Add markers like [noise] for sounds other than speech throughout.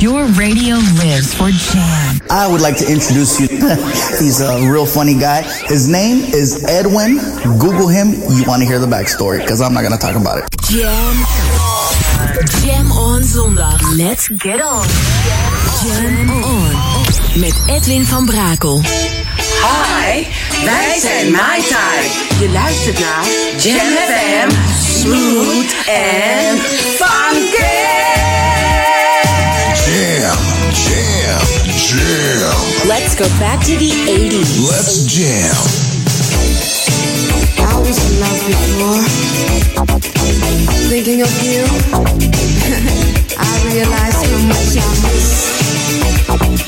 Your radio lives for Jam. I would like to introduce you. [laughs] He's a real funny guy. His name is Edwin. Google him. You want to hear the backstory because I'm not going to talk about it. Jam. Jam on zondag. Let's get on. Jam on. Met Edwin van Brakel. Hi, wij zijn Mai Tai. Je luistert naar Jam FM, smooth and funky. Jam, jam. Let's go back to the 80s. Let's jam. I was in love before. Thinking of you, [laughs] I realized how much I miss.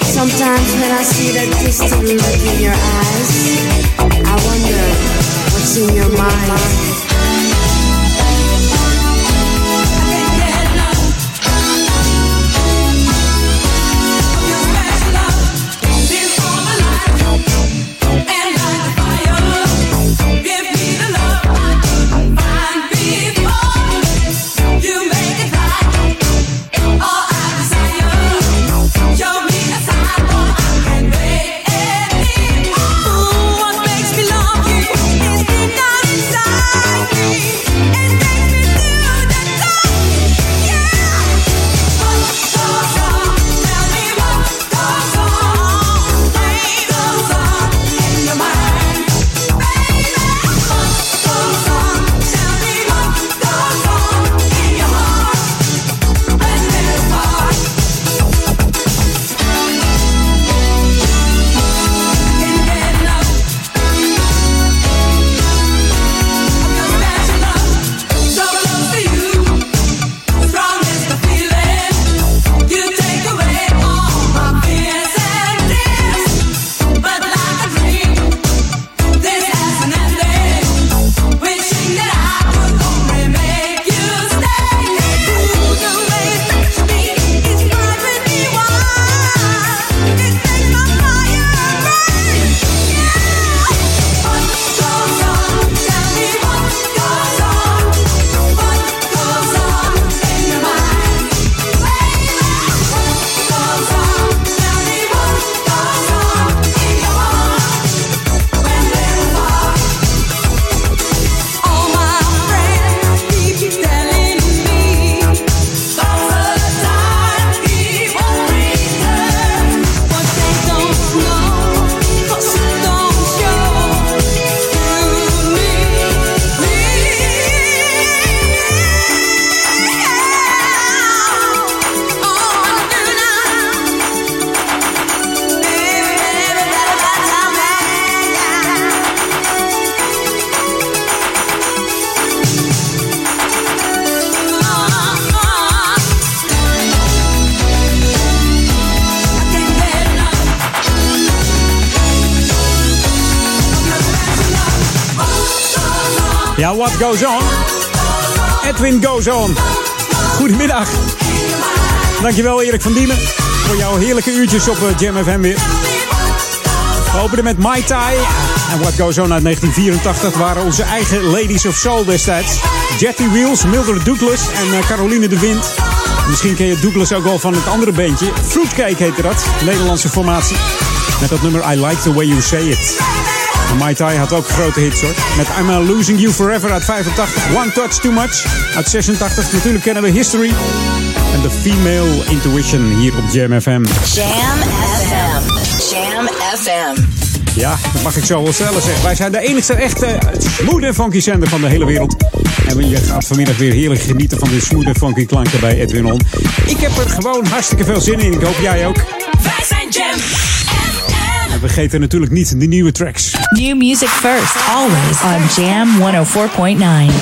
Sometimes when I see that distant look in your eyes, I wonder what's in your mind. Ja, what goes on? Edwin goes on. Goedemiddag. Dankjewel Erik van Diemen voor jouw heerlijke uurtjes op eh, Jam FM weer. We openen met Mai Tai. En What Goes On uit 1984 waren onze eigen Ladies of Soul destijds. Jetty Wheels, Mildred Douglas en eh, Caroline de Wind. Misschien ken je Douglas ook wel van het andere bandje. Fruitcake heette dat, Nederlandse formatie. Met dat nummer I Like The Way You Say It. Mai Tai had ook grote hits hoor. Met I'm Losing You Forever uit 85. One Touch Too Much uit 86. Natuurlijk kennen we History. En de Female Intuition hier op Jam FM. Jam FM. Jam FM. Ja, dat mag ik zo wel stellen zeg. Wij zijn de enigste echte en funky zender van de hele wereld. En je gaat vanmiddag weer heerlijk genieten van de smooth funky klanken bij Edwin On. Ik heb er gewoon hartstikke veel zin in. Ik hoop jij ook. Wij zijn Jam FM. En vergeet natuurlijk niet de nieuwe tracks. New music first, always on Jam 104.9.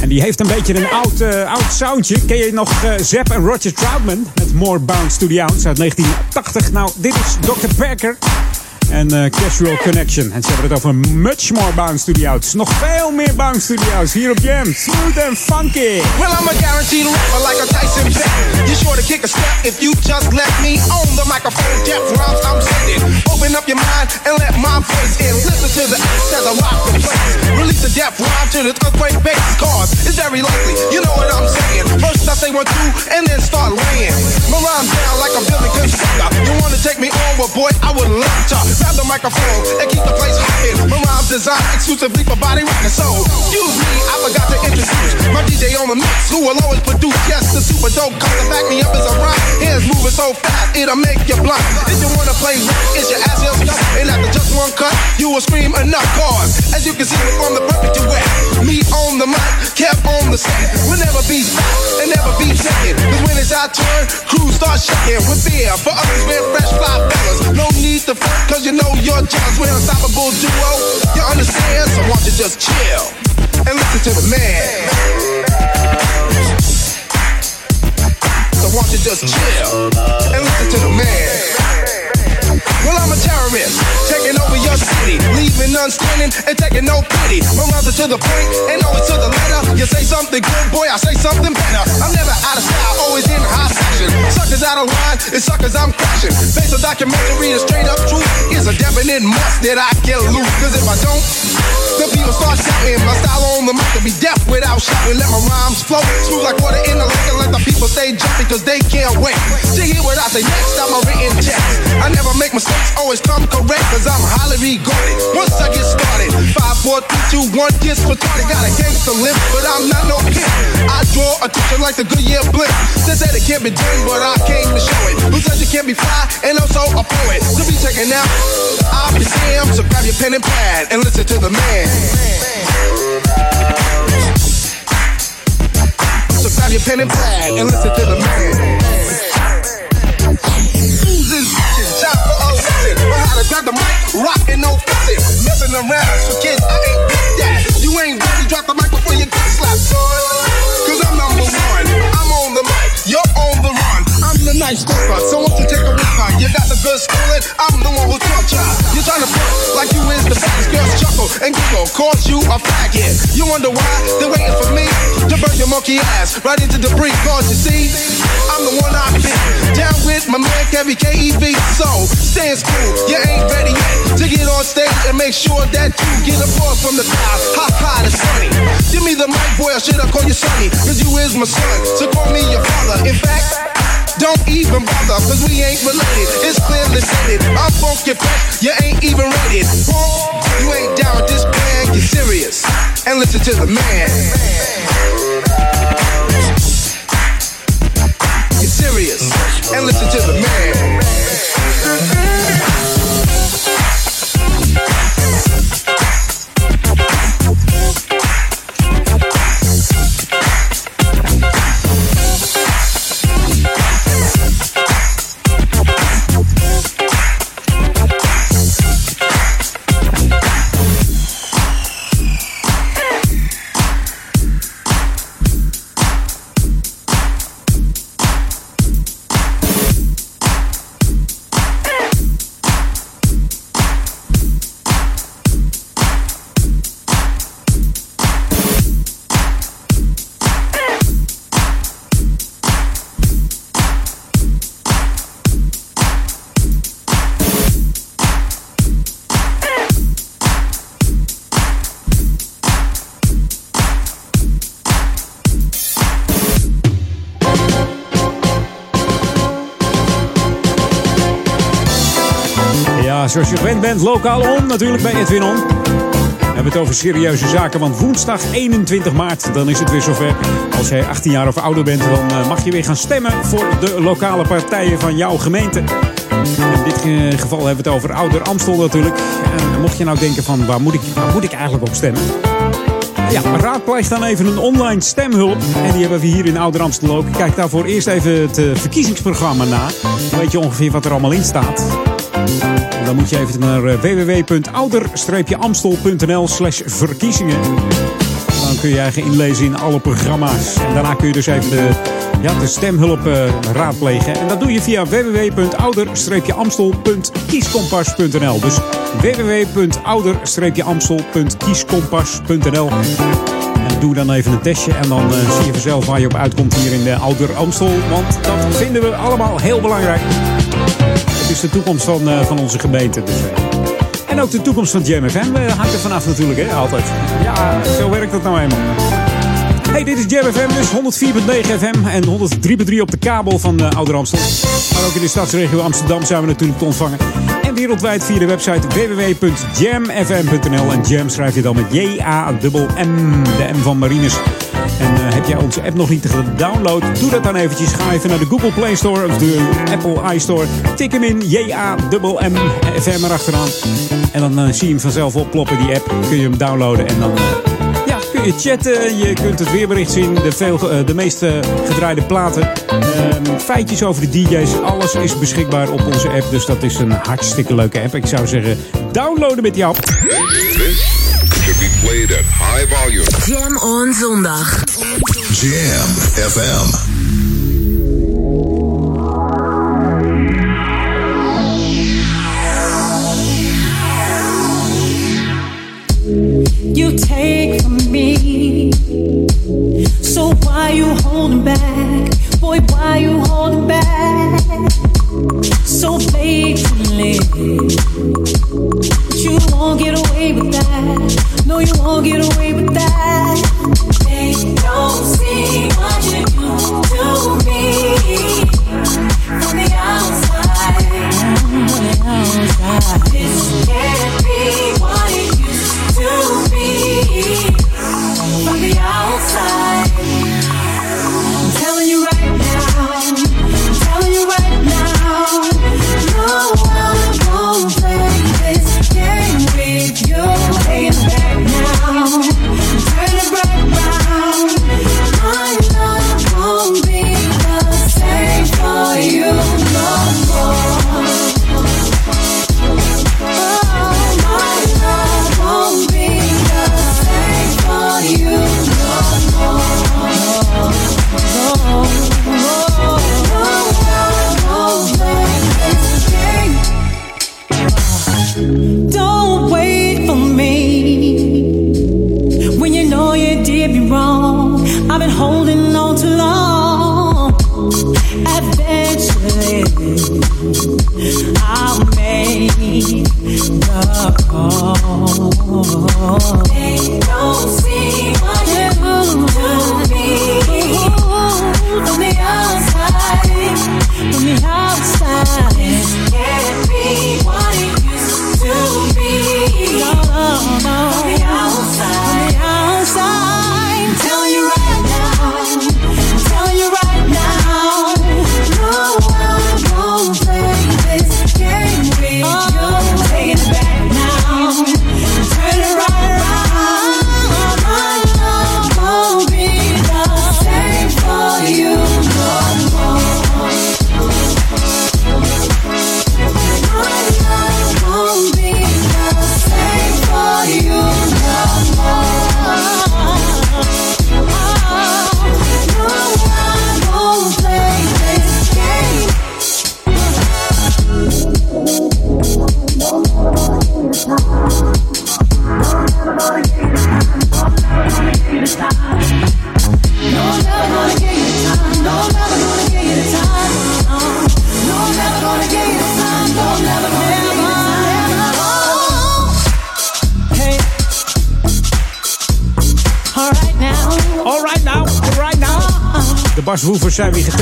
En die heeft een beetje een oud, eh, oud soundje. Ken je nog eh Zep en Roger Troutman met More Bounce to the Ounce uit 1980? Nou, dit is Dr. Becker en eh, Casual Connection. En ze hebben het over much more bounce to the outs. Nog veel meer bounce to the outs hier op Jam. Smooth and funky. Well, I'm a guaranteed rapper like a Tyson bet. You're sure to kick a step if you just let me on the microphone. Deaf rhymes I'm sending. Open up your mind and let my voice in. Listen to the acts as I rock the place. Release a deaf rhyme to the earthquake bass. Cause it's very likely, you know what I'm saying. First I say one, two, and then start laying. My rhyme down like a building constructor. You wanna take me on, well, boy, I would love to. Grab the microphone and keep the place hopping. My rhymes designed exclusively for body rocking. So, excuse me, I forgot to introduce my DJ on the mix, who will always produce. Yes, the super dope comes to back me up as a rhyme. Hands moving so fast, it'll make you blind. If you wanna play rock, is your ass heel stuck? And after just one cut, you will scream enough cause. As you can see, we're the perfect duet. Me on the mic, kept on the set. We'll never be stopped and never be second. Cause when it's our turn, crews start shaking with fear. For others, we're fresh fly fellas. No need to front, cause you know your jobs. We're unstoppable duo. You understand? So won't you just chill and listen to the man. So won't you just chill and listen to the man. Well, I'm a terrorist, taking over your city, leaving none standing and taking no pity. My rhymes are to the point and always to the letter. You say something good, boy, I say something better. I'm never out of style, always in high fashion. Suckers out of line, it's suckers I'm crashing. Based on documentary, the straight up truth is a definite must that I get loose. Cause if I don't, the people start shouting. My style on the mic can be deaf without shouting. Let my rhymes flow smooth like water in the lake and let the people stay jumping cause they can't wait to hear what I say next. I'm a written text. I never make mistakes, always come correct cause I'm highly regarded. Once I get started, 5, 4, 3, 2, 1, gets retarded. Got a gangster limp, but I'm not no pimp. I draw attention like the Goodyear blimp. They said it can't be done, but I came to show it. Who said you can't be fly and also a poet? To be taken out, I'll be damned. So grab your pen and pad and listen to the man. So grab your pen and pad and listen to the man. Time for a lesson. Know how to grab the mic, rockin' no fussing. Messing around for kids, I ain't with that. You ain't ready, drop the mic before you get slapped. Cause I'm number one. I'm on the mic, you're on the run. I'm the nice talker, so won't you take a whisker? You got the good schooling, I'm the one who taught ya. You're trying to front like you is the best. Girls chuckle and giggle, cause you a faggot. You wonder why they're waiting for me to burn your monkey ass right into debris. Cause you see, I'm the one been down my man Kevin KEV. So stay in school, you ain't ready yet to get on stage and make sure that you get a applause from the crowd. How high is funny? Give me the mic, boy, or should I call you Sonny? Cause you is my son, so call me your father. In fact, don't even bother, cause we ain't related. It's clearly stated. I'm funky fresh, you ain't even rated. You ain't down with this plan, get serious. And listen to the man. Serious. And listen to the man. Zoals je gewend bent, lokaal on, natuurlijk bij Edwin On. We hebben het over serieuze zaken, want woensdag 21 maart, dan is het weer zover. Als jij 18 jaar of ouder bent, dan eh, mag je weer gaan stemmen voor de lokale partijen van jouw gemeente. In dit eh, geval hebben we het over Ouder Amstel natuurlijk. En mocht je nou denken van, waar moet ik, waar moet ik eigenlijk op stemmen? Ja, raadpleeg dan even een online stemhulp. En die hebben we hier in Ouder Amstel ook. Kijk daarvoor eerst even het eh, verkiezingsprogramma na. Dan weet je ongeveer wat er allemaal in staat. Dan moet je even naar eh, www.ouder-amstel.nl slash verkiezingen. Dan kun je eigen inlezen in alle programma's. En daarna kun je dus even de, ja, de stemhulp eh, raadplegen. En dat doe je via www.ouder-amstel.kieskompas.nl. Dus www.ouder-amstel.kieskompas.nl. En doe dan even een testje en dan eh, zie je vanzelf waar je op uitkomt hier in de Ouder Amstel. Want dat vinden we allemaal heel belangrijk. Het is de toekomst van, eh, van onze gemeente. Dus, eh. En ook de toekomst van Jam FM eh, hangt er vanaf natuurlijk, hè? Altijd. Ja, zo werkt dat nou eenmaal. Hey, dit is Jam FM, dus 104.9 FM en 103.3 op de kabel van uh, Ouder Amstel. Maar ook in de stadsregio Amsterdam zijn we natuurlijk te ontvangen. En wereldwijd via de website www.jamfm.nl. En Jam schrijf je dan met J-A-M-M, de M van Marines. Heb jij onze app nog niet gedownload? Doe dat dan eventjes. Ga even naar de Google Play Store of de Apple iStore. Tik hem in, J-A-M-M, FM erachteraan. En dan eh, zie je hem vanzelf opploppen, die app. Kun je hem downloaden en dan... eh, ja, kun je chatten, je kunt het weerbericht zien, de, veel, eh, de meest gedraaide platen, ehm, feitjes over de DJ's, alles is beschikbaar op onze app. Dus dat is een hartstikke leuke app. Ik zou zeggen, downloaden met die app. This should be played at high volume. Jam on zondag. Jam FM. you take from me. So why you holding back? Boy, why you holding back? So faithfully. But you won't get away with that. No, you won't get away with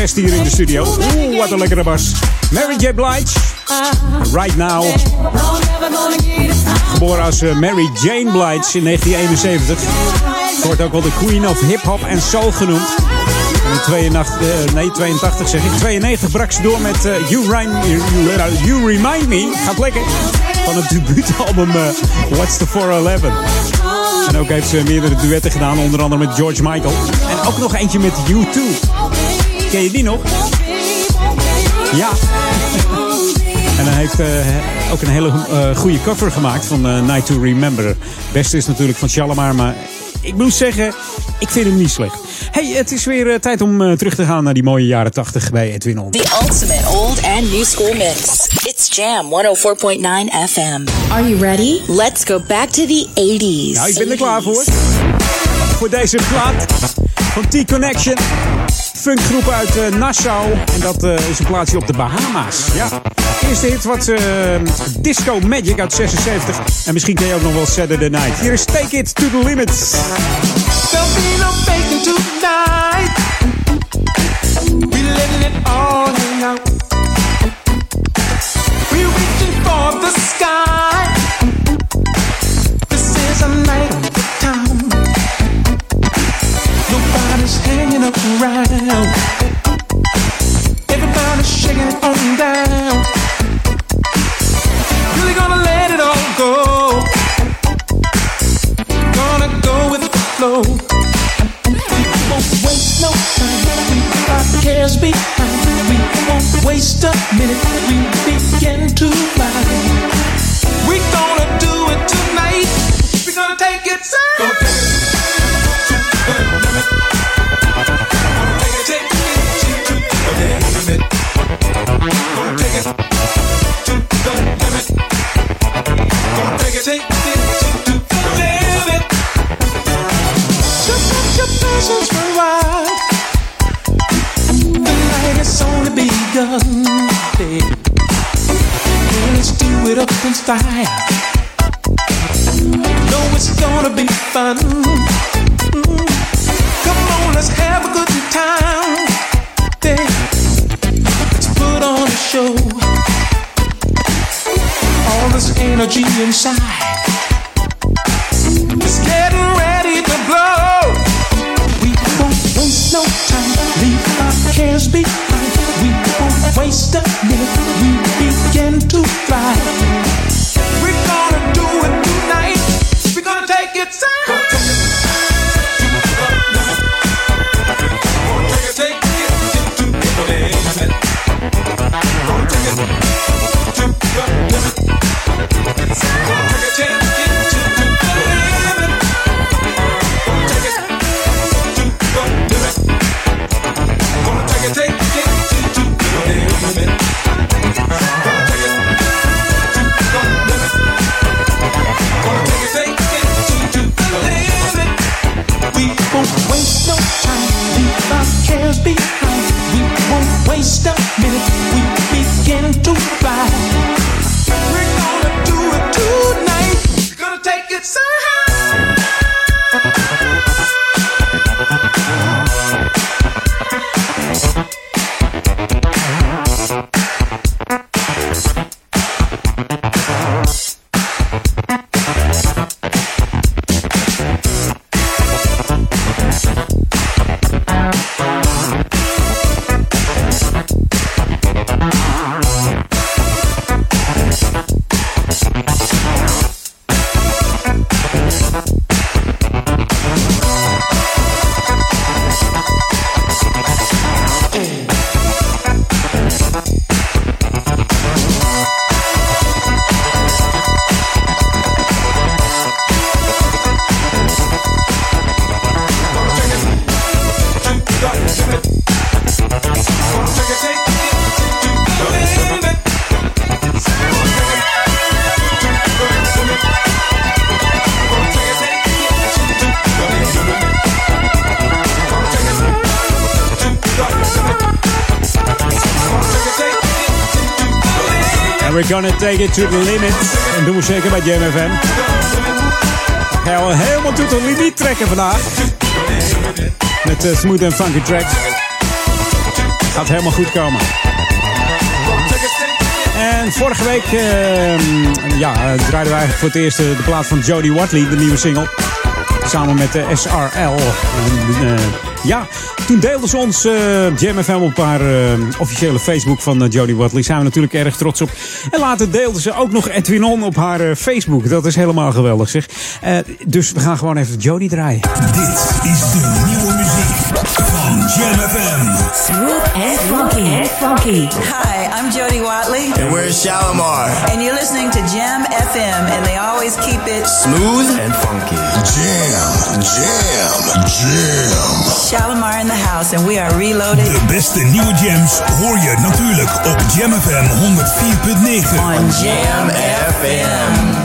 getest hier in de studio. Oeh, wat een lekkere bas. Mary J. Blige, Right Now. Geboren als eh, Mary Jane Blige in 1971. Ze wordt ook wel de Queen of Hip Hop en Soul genoemd. En in 82, eh, nee, 82 zeg ik. 92 brak ze door met eh, you, Rhyme, you, you- Remind Me. Gaat lekker. Van het debuutalbum What's the 411. En ook heeft ze meerdere duetten gedaan, onder andere met George Michael. En ook nog eentje met U2. Ken je die nog? Ja. En hij heeft eh, ook een hele eh, goede cover gemaakt van eh, Night to Remember. Beste is natuurlijk van Shalimar, maar ik moet zeggen, ik vind hem niet slecht. hey, het is weer uh, tijd om uh, terug te gaan naar die mooie jaren 80 bij Edwin On. The ultimate old and new school mix. It's Jam 104.9 FM. Are you ready? Let's go back to the 80s. Nou, ik ben er klaar voor. Voor deze plaat van T-Connection. Funkgroep uit uh, Nassau. En dat uh, is een plaatsje op de Bahama's. Ja. Eerste hit was uh, Disco Magic uit 76. En misschien ken je ook nog wel Saturday Night. Hier is Take It to the Limit. Around. Shaking it on down. Really gonna let it all go. Gonna go with the flow. We won't waste no time. We our cares behind. We won't waste a minute. We begin to ride. We're gonna do it tonight. We're gonna take it. Gonna take it. To the limit. Just let your passions run wild. The night has only begun. Let's do it up in style. Know it's gonna be fun. Mm. Come on, let's have a good time. Let's put on a show. All this energy inside. It's getting ready to blow. We won't waste no time. Leave our cares behind. We won't waste a minute. We begin to fly. Become we can't waste a minute. We begin to We're gonna take it to the limit. En doen we zeker bij Jam FM. Gaan we helemaal tot de limiet trekken vandaag. Met uh, smooth en funky tracks. Gaat helemaal goed komen. En vorige week uh, ja, draaiden we voor het eerst de plaat van Jodie Watley, de nieuwe single. Samen met de SRL. Ja, toen deelde ze ons uh, op haar uh, officiële Facebook van uh, Jodie Watley. Zijn we natuurlijk erg trots op. En later deelde ze ook nog Edwin On op haar Facebook. Dat is helemaal geweldig zeg. dus we gaan gewoon even Jodie draaien. Dit is de nieuwe muziek Jam FM. Smooth and funky. And funky. Hi, I'm Jody Watley. And we're Shalimar. And you're listening to Jam FM, and they always keep it Smooth and funky. Jam, jam, jam. Shalimar in the house, and we are reloaded. De beste nieuwe jams hoor je natuurlijk op Jam FM 104.9. On Jam FM.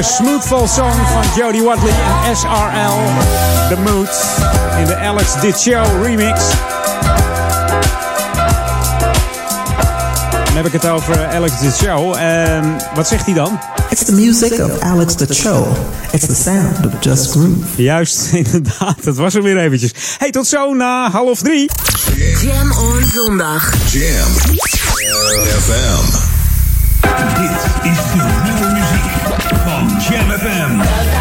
Lekkere smoothful song van Jody Watley en SRL. The Mood in de Alex Dit Show remix. Dan heb ik het over Alex Dit Show. En wat zegt hij dan? It's the music of Alex the Show. It's the sound of Just Groove. Juist, [laughs] inderdaad. Dat was er weer eventjes. Hey, tot zo na half drie. Jam on zondag. Jam FM. Dit is de Jam FM.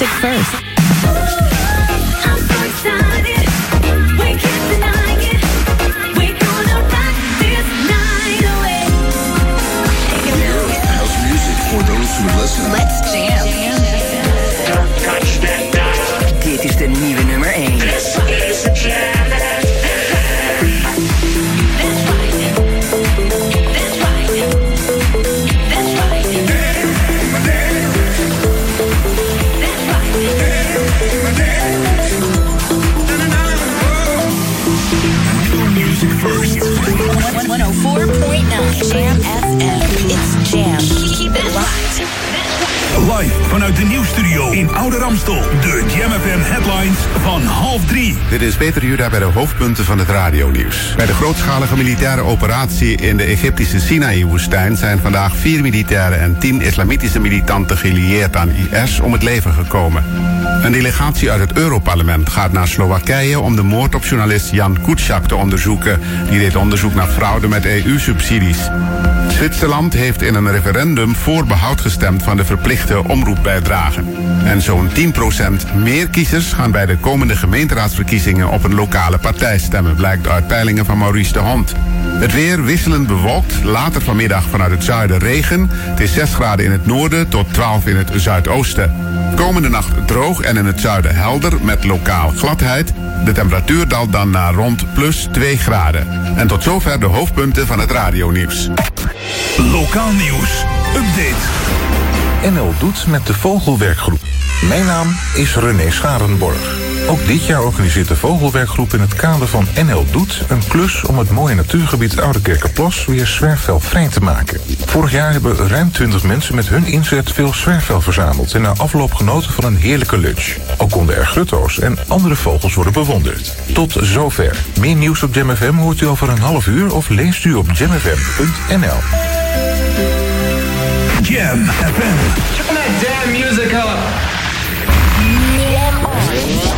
Music first. Nieuwstudio in Oude Ramstel. De Jam FM headlines van half drie. Dit is Peter Juda bij de hoofdpunten van het radionieuws. Bij de grootschalige militaire operatie in de Egyptische Sinaï-woestijn zijn vandaag vier militairen en tien islamitische militanten gelieerd aan IS om het leven gekomen. Een delegatie uit het Europarlement gaat naar Slowakije om de moord op journalist Jan Kuciak te onderzoeken. Die deed onderzoek naar fraude met EU-subsidies. Zwitserland heeft in een referendum voor behoud gestemd van de verplichte omroepbijdrage. En zo'n 10% meer kiezers gaan bij de komende gemeenteraadsverkiezingen op een lokale partij stemmen, blijkt uit peilingen van Maurice de Hond. Het weer wisselend bewolkt, later vanmiddag vanuit het zuiden regen. Het is 6 graden in het noorden tot 12 in het zuidoosten. Komende nacht droog en in het zuiden helder met lokaal gladheid. De temperatuur daalt dan naar rond plus 2 graden. En tot zover de hoofdpunten van het radionieuws. Lokaal nieuws. Update. NL Doet met de Vogelwerkgroep. Mijn naam is René Scharenborg. Ook dit jaar organiseert de Vogelwerkgroep in het kader van NL Doet... een klus om het mooie natuurgebied Oude Kerkenplas weer zwerfvelvrij te maken. Vorig jaar hebben ruim 20 mensen met hun inzet veel zwerfvel verzameld... en na afloop genoten van een heerlijke lunch. Ook konden er grutto's en andere vogels worden bewonderd. Tot zover. Meer nieuws op Jam FM hoort u over een half uur... of leest u op jamfm.nl. Jam FM. Turn that damn music up.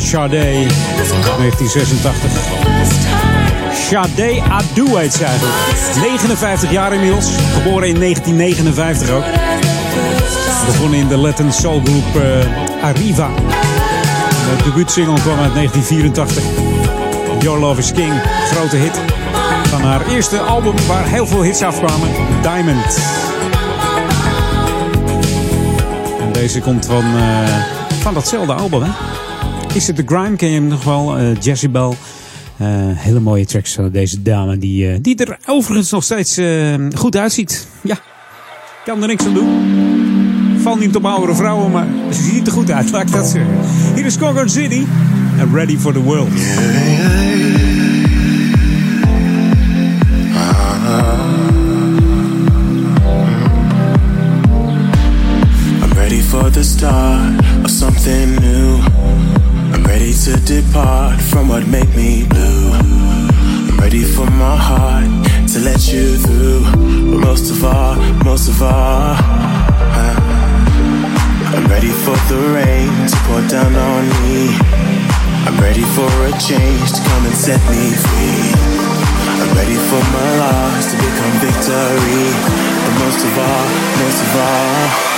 The Sade 1986. Sade Adu heet ze eigenlijk. 59 jaar inmiddels. Geboren in 1959 ook. Begonnen in de Latin soul group eh, Arriva. De debuutsingle kwam uit 1984. Your Love is King. Grote hit. Van haar eerste album waar heel veel hits afkwamen. Diamond. En deze komt van, eh, van datzelfde album, hè? Is het The Grime? Ken je hem nog wel? Eh Jezebel. Eh, hele mooie tracks van deze dame. Die, eh, die er overigens nog steeds eh, goed uitziet. Ja, kan er niks aan doen. Valt niet op oudere vrouwen, maar ze ziet er goed uit. Laat dat zeggen. Hier is Concord City. En Ready for the World. I'm ready for the start of something new. To depart from what make me blue. I'm ready for my heart to let you through. But most of all, most of all, uh, I'm ready for the rain to pour down on me. I'm ready for a change to come and set me free. I'm ready for my loss to become victory. But most of all, most of all,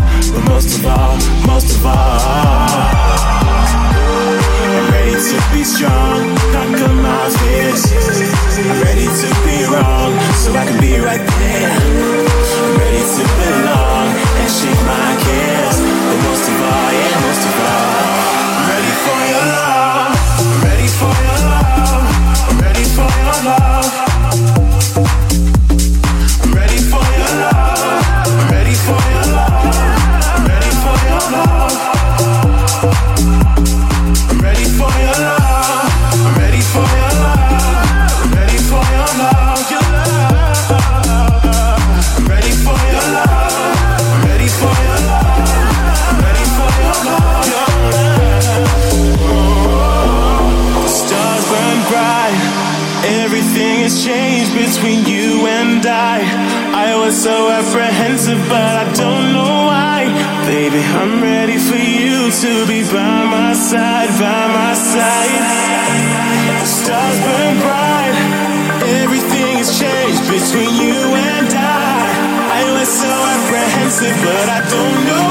But most of all, most of all, I'm ready to be strong, conquer my fears. I'm ready to be wrong, so I can be right there. I'm ready to belong and shake my cares. But most of all, yeah, most of all, I'm ready for your love. Apprehensive, but I don't know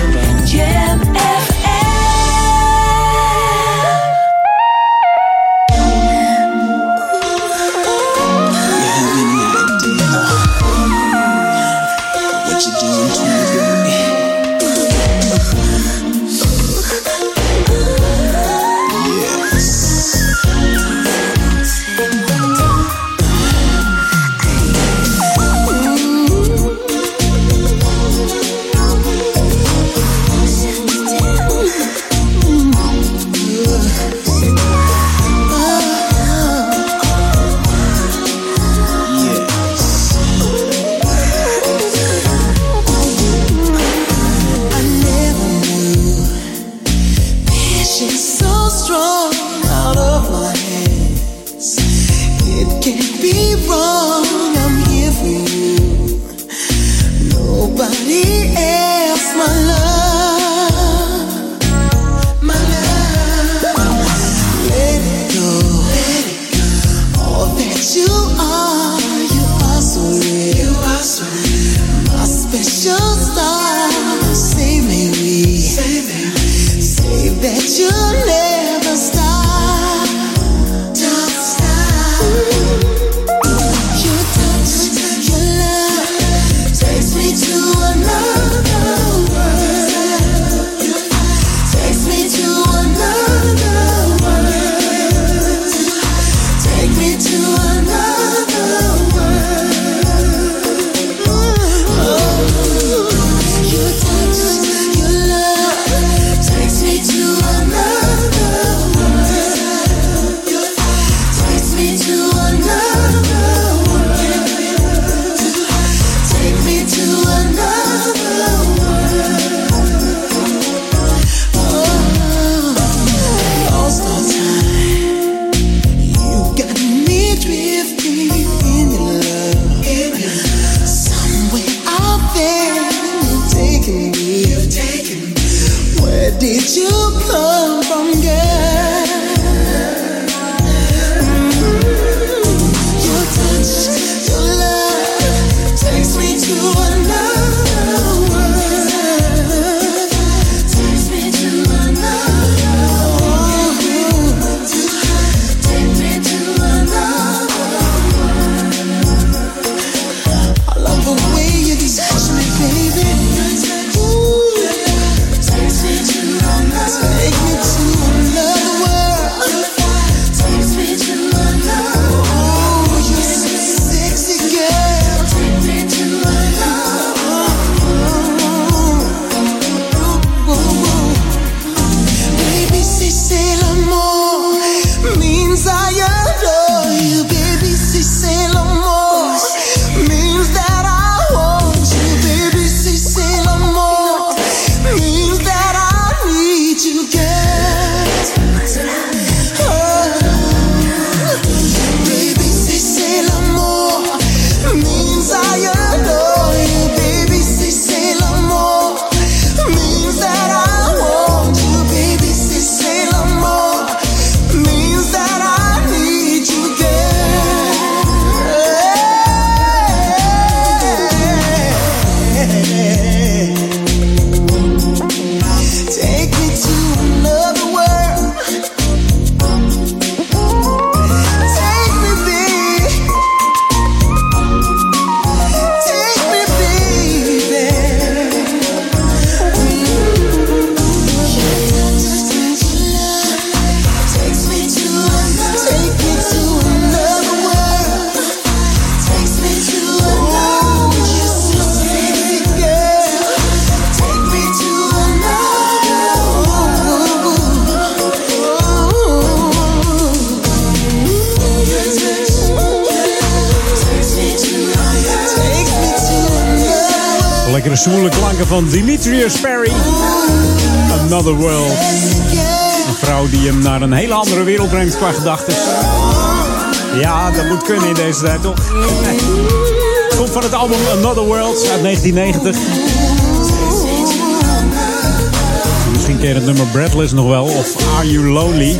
andere wereld brengt qua gedachten. Ja, dat moet kunnen in deze tijd, toch? Komt van het album Another World uit 1990. Misschien je het nummer Breathless nog wel, of Are You Lonely? Er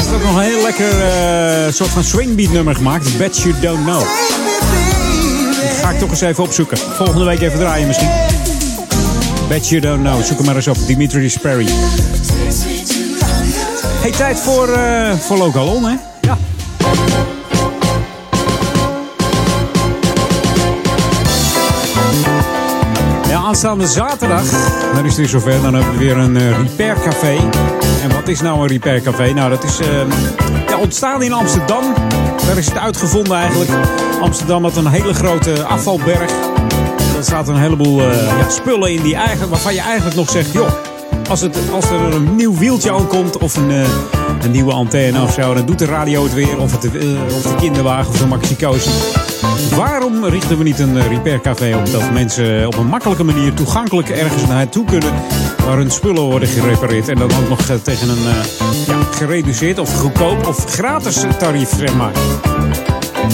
is ook nog een heel lekker eh, soort van swingbeat nummer gemaakt, Bet You Don't Know. Ga ik toch eens even opzoeken. Volgende week even draaien misschien. Bet You Don't Know, zoek hem maar eens op. Dimitri Sperry. Hey, tijd voor, eh voor Local On, hè? Ja. Ja, aanstaande zaterdag, dan is het weer zover. Dan hebben we weer een eh, repair café. En wat is nou een repair café? Nou, dat is eh, ja, ontstaan in Amsterdam. Daar is het uitgevonden eigenlijk. Amsterdam had een hele grote afvalberg. Er zaten een heleboel ja, spullen in die eigenlijk, waarvan je eigenlijk nog zegt... joh, als, het, als er een nieuw wieltje aankomt of een, eh, een nieuwe antenne of zo... dan doet de radio het weer of, het, eh, of de kinderwagen of de maxi Waarom richten we niet een eh, repaircafé op dat mensen op een makkelijke manier toegankelijk ergens naartoe kunnen waar hun spullen worden gerepareerd en dan ook nog tegen een ja, gereduceerd of goedkoop of gratis tarief, zeg maar.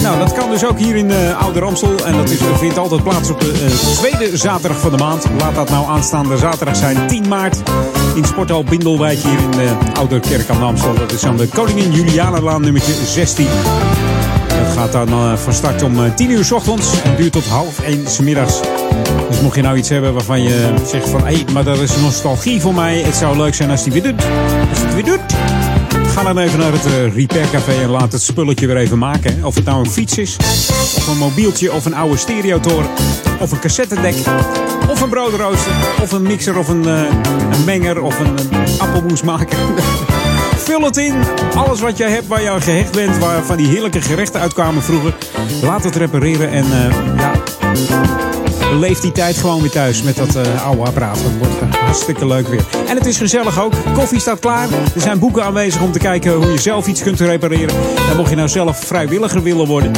Nou, dat kan dus ook hier in uh, Oude Ramstel. En dat is, vindt altijd plaats op de uh, tweede zaterdag van de maand. Laat dat nou aanstaande zaterdag zijn, 10 maart. In Sporthal Bindelwijk hier in de Oude Kerk aan Amstel. Dat is aan de Koningin Julianalaan nummertje 16. Het gaat dan eh, van start om eh, 10 uur 's ochtends en duurt tot half 1 's middags. Dus mocht je nou iets hebben waarvan je zegt van... hé, maar dat is nostalgie voor mij. Het zou leuk zijn als die weer doet. Als het weer doet. Ga dan even naar het eh, Repair Café en laat het spulletje weer even maken. hè. Of het nou een fiets is, of een mobieltje, of een oude stereotoren, of een cassettedek, of een broodrooster, of een mixer, of een, eh, een menger, of een, een appelmoesmaker. [laughs] Vul het in. Alles wat jij hebt waar je aan gehecht bent, waar van die heerlijke gerechten uitkwamen vroeger. Laat het repareren en eh, ja, Beleef die tijd gewoon weer thuis met dat eh, oude apparaat. Dat wordt eh, hartstikke leuk weer. En het is gezellig ook. Koffie staat klaar. Er zijn boeken aanwezig om te kijken hoe je zelf iets kunt repareren. En mocht je nou zelf vrijwilliger willen worden.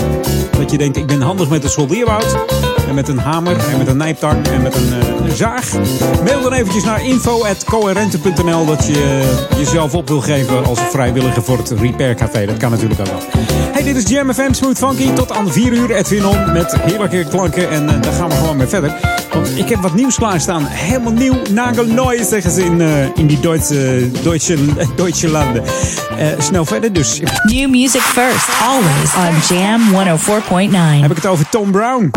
Dat je denkt, ik ben handig met het soldeerwoud. Met een hamer en met een nijptang en met een, eh, een zaag. Mail dan eventjes naar info.coherente.nl dat je eh, jezelf op wil geven als vrijwilliger voor het Repair Café. Dat kan natuurlijk ook wel. Hey, dit is Jam FM Smooth Funky. Tot aan 4 uur Edwin On met heerlijke klanken. En eh, daar gaan we gewoon mee verder. Want ik heb wat nieuws klaarstaan. Helemaal nieuw. Nagelneu zeggen ze in, eh, in die Duitse, Duitse, Duitse landen. Eh, snel verder dus. New music first, always on Jam 104.9. Heb ik het over Tom Brown.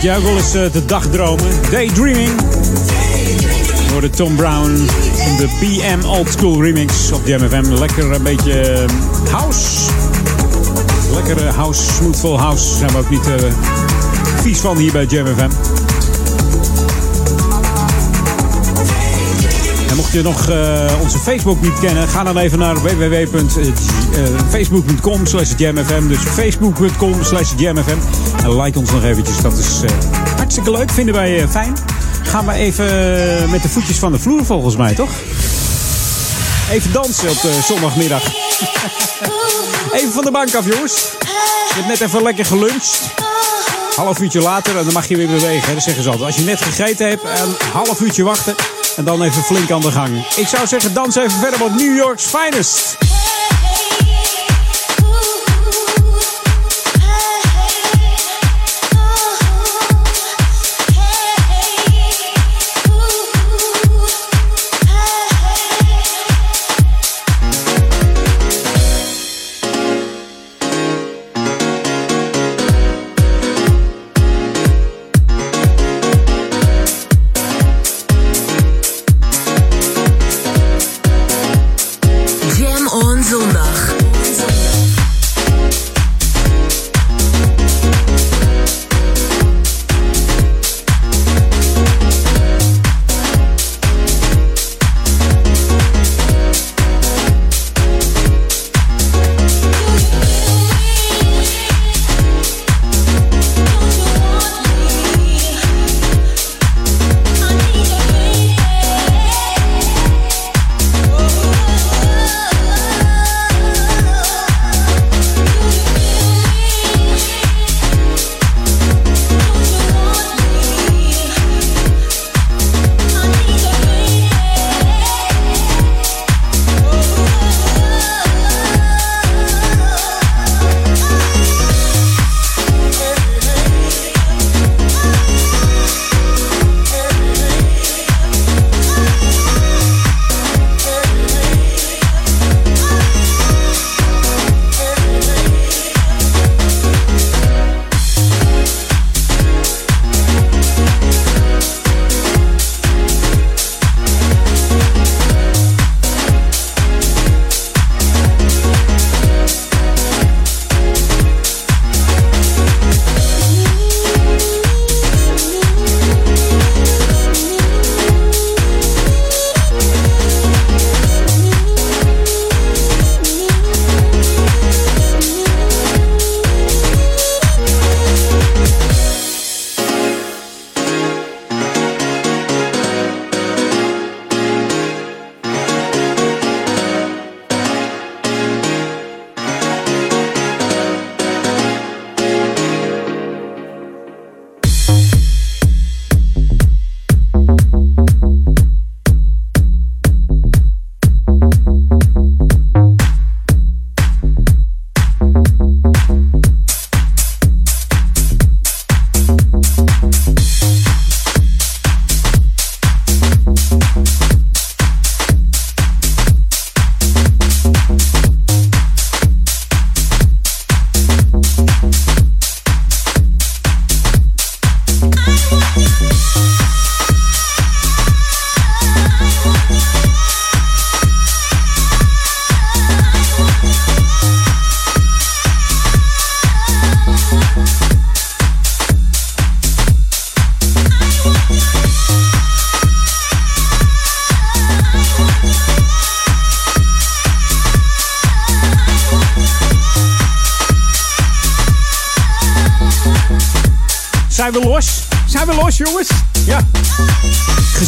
Zit jij wel eens eh, te dagdromen? Daydreaming. Door de Tom Brown in de BM Old School remix op Jam FM. Lekker een beetje eh, house. Lekkere house, smoothful house. Zijn we ook niet eh, vies van hier bij Jam FM. En mocht je nog eh, onze Facebook niet kennen, ga dan even naar www.facebook.com slash. Dus facebook.com slash. En like ons nog eventjes, dat is eh, hartstikke leuk. Vinden wij eh, fijn. Gaan we even eh, met de voetjes van de vloer volgens mij, toch? Even dansen op zondagmiddag. [laughs] even van de bank af, jongens. Je hebt net even lekker geluncht. Half uurtje later en dan mag je weer bewegen. hè. Dat zeggen ze altijd. Als je net gegeten hebt, een half uurtje wachten. En dan even flink aan de gang. Ik zou zeggen, dans even verder met New York's Finest.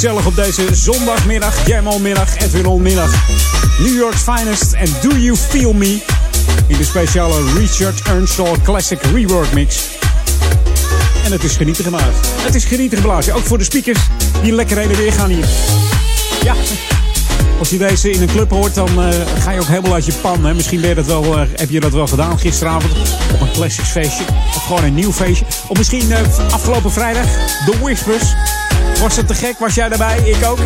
Gezellig op deze zondagmiddag, Jammelmiddag, Edwin Onmiddag. New York's Finest en Do You Feel Me? In de speciale Richard Earnshaw Classic Rework Mix. En het is genieten gemaakt. Het is genieten geblazen. Ook voor de speakers die lekker heen en weer gaan hier. Ja. Als je deze in een club hoort, dan eh, ga je ook helemaal uit je pan. Hè? Misschien ben je dat wel, eh, heb je dat wel gedaan gisteravond op een classics feestje. Of gewoon een nieuw feestje. Of misschien eh, afgelopen vrijdag, de Whispers. Was het te gek? Was jij daarbij? Ik ook.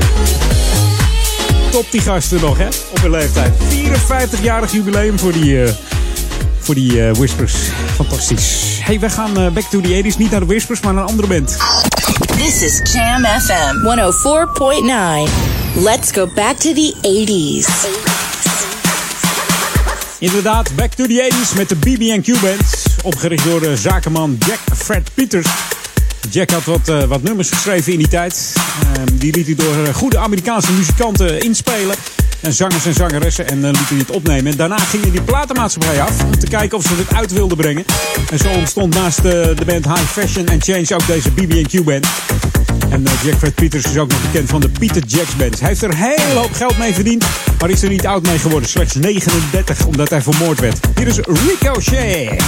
Top die gasten nog, hè? Op hun leeftijd. 54-jarig jubileum voor die, eh, Voor die eh, Whispers. Fantastisch. Hey, we gaan eh, back to the 80s. Niet naar de Whispers, maar naar een andere band. This is Jam FM 104.9. Let's go back to the 80s. Inderdaad, back to the 80s met de BB&Q Band. Opgericht door eh, zakenman Jack Fred Peters. Jack had wat, eh, wat nummers geschreven in die tijd. Ehm, die liet hij door eh, goede Amerikaanse muzikanten inspelen. En zangers en zangeressen. En eh, liet hij het opnemen. En daarna ging hij die platenmaatschappij af. Om te kijken of ze het uit wilden brengen. En zo ontstond naast de, de band High Fashion and Change ook deze BB&Q Band. En Jack Fred Peters is ook nog bekend van de Peter Jacks Band. Hij heeft er hele hoop geld mee verdiend. Maar is er niet oud mee geworden. Slechts 39 omdat hij vermoord werd. Hier is Ricochet.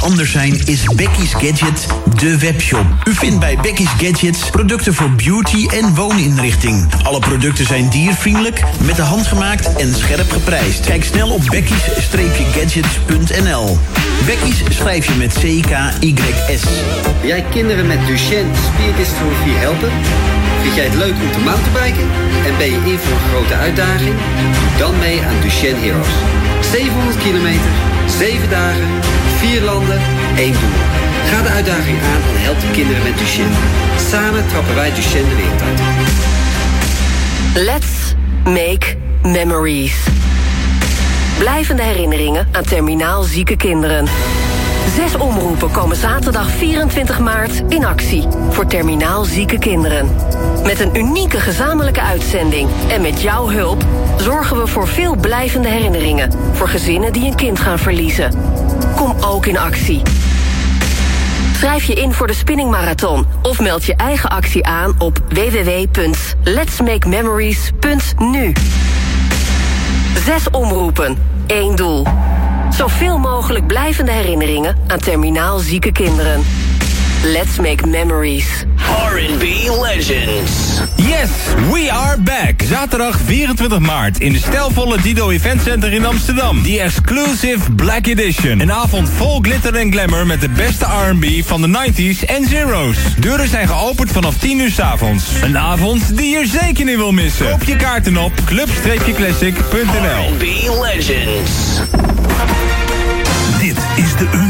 Anders zijn, is Becky's Gadget de webshop. U vindt bij Becky's Gadgets producten voor beauty en wooninrichting. Alle producten zijn diervriendelijk, met de hand gemaakt en scherp geprijsd. Kijk snel op becky's-gadgets.nl. Becky's schrijf je met C-K-Y-S. Wil jij kinderen met Duchenne spierdystrofie helpen? Vind jij het leuk om te mountainbiken? En ben je in voor een grote uitdaging? Doe dan mee aan Duchenne Heroes. 700 kilometer, 7 dagen, 4 landen, 1 doel. Ga de uitdaging aan en help de kinderen met Duchenne. Samen trappen wij Duchenne de wereld uit. Let's make memories. blijvende herinneringen aan terminaal zieke kinderen. Zes omroepen komen zaterdag 24 maart in actie voor terminaal zieke kinderen. Met een unieke gezamenlijke uitzending en met jouw hulp zorgen we voor veel blijvende herinneringen voor gezinnen die een kind gaan verliezen. Kom ook in actie. Schrijf je in voor de Spinning Marathon of meld je eigen actie aan op www.letsmakememories.nu. Zes omroepen, één doel. Zoveel mogelijk blijvende herinneringen aan terminaal zieke kinderen. Let's make memories. R&B Legends. Yes, we are back. Zaterdag 24 maart in de stijlvolle Dido Event Center in Amsterdam. The Exclusive Black Edition. Een avond vol glitter en glamour met de beste R&B van de 90s en zeros. Deuren zijn geopend vanaf 10 uur s avonds. Een avond die je zeker niet wil missen. Koop je kaarten op club-classic.nl R&B Legends. Dit is de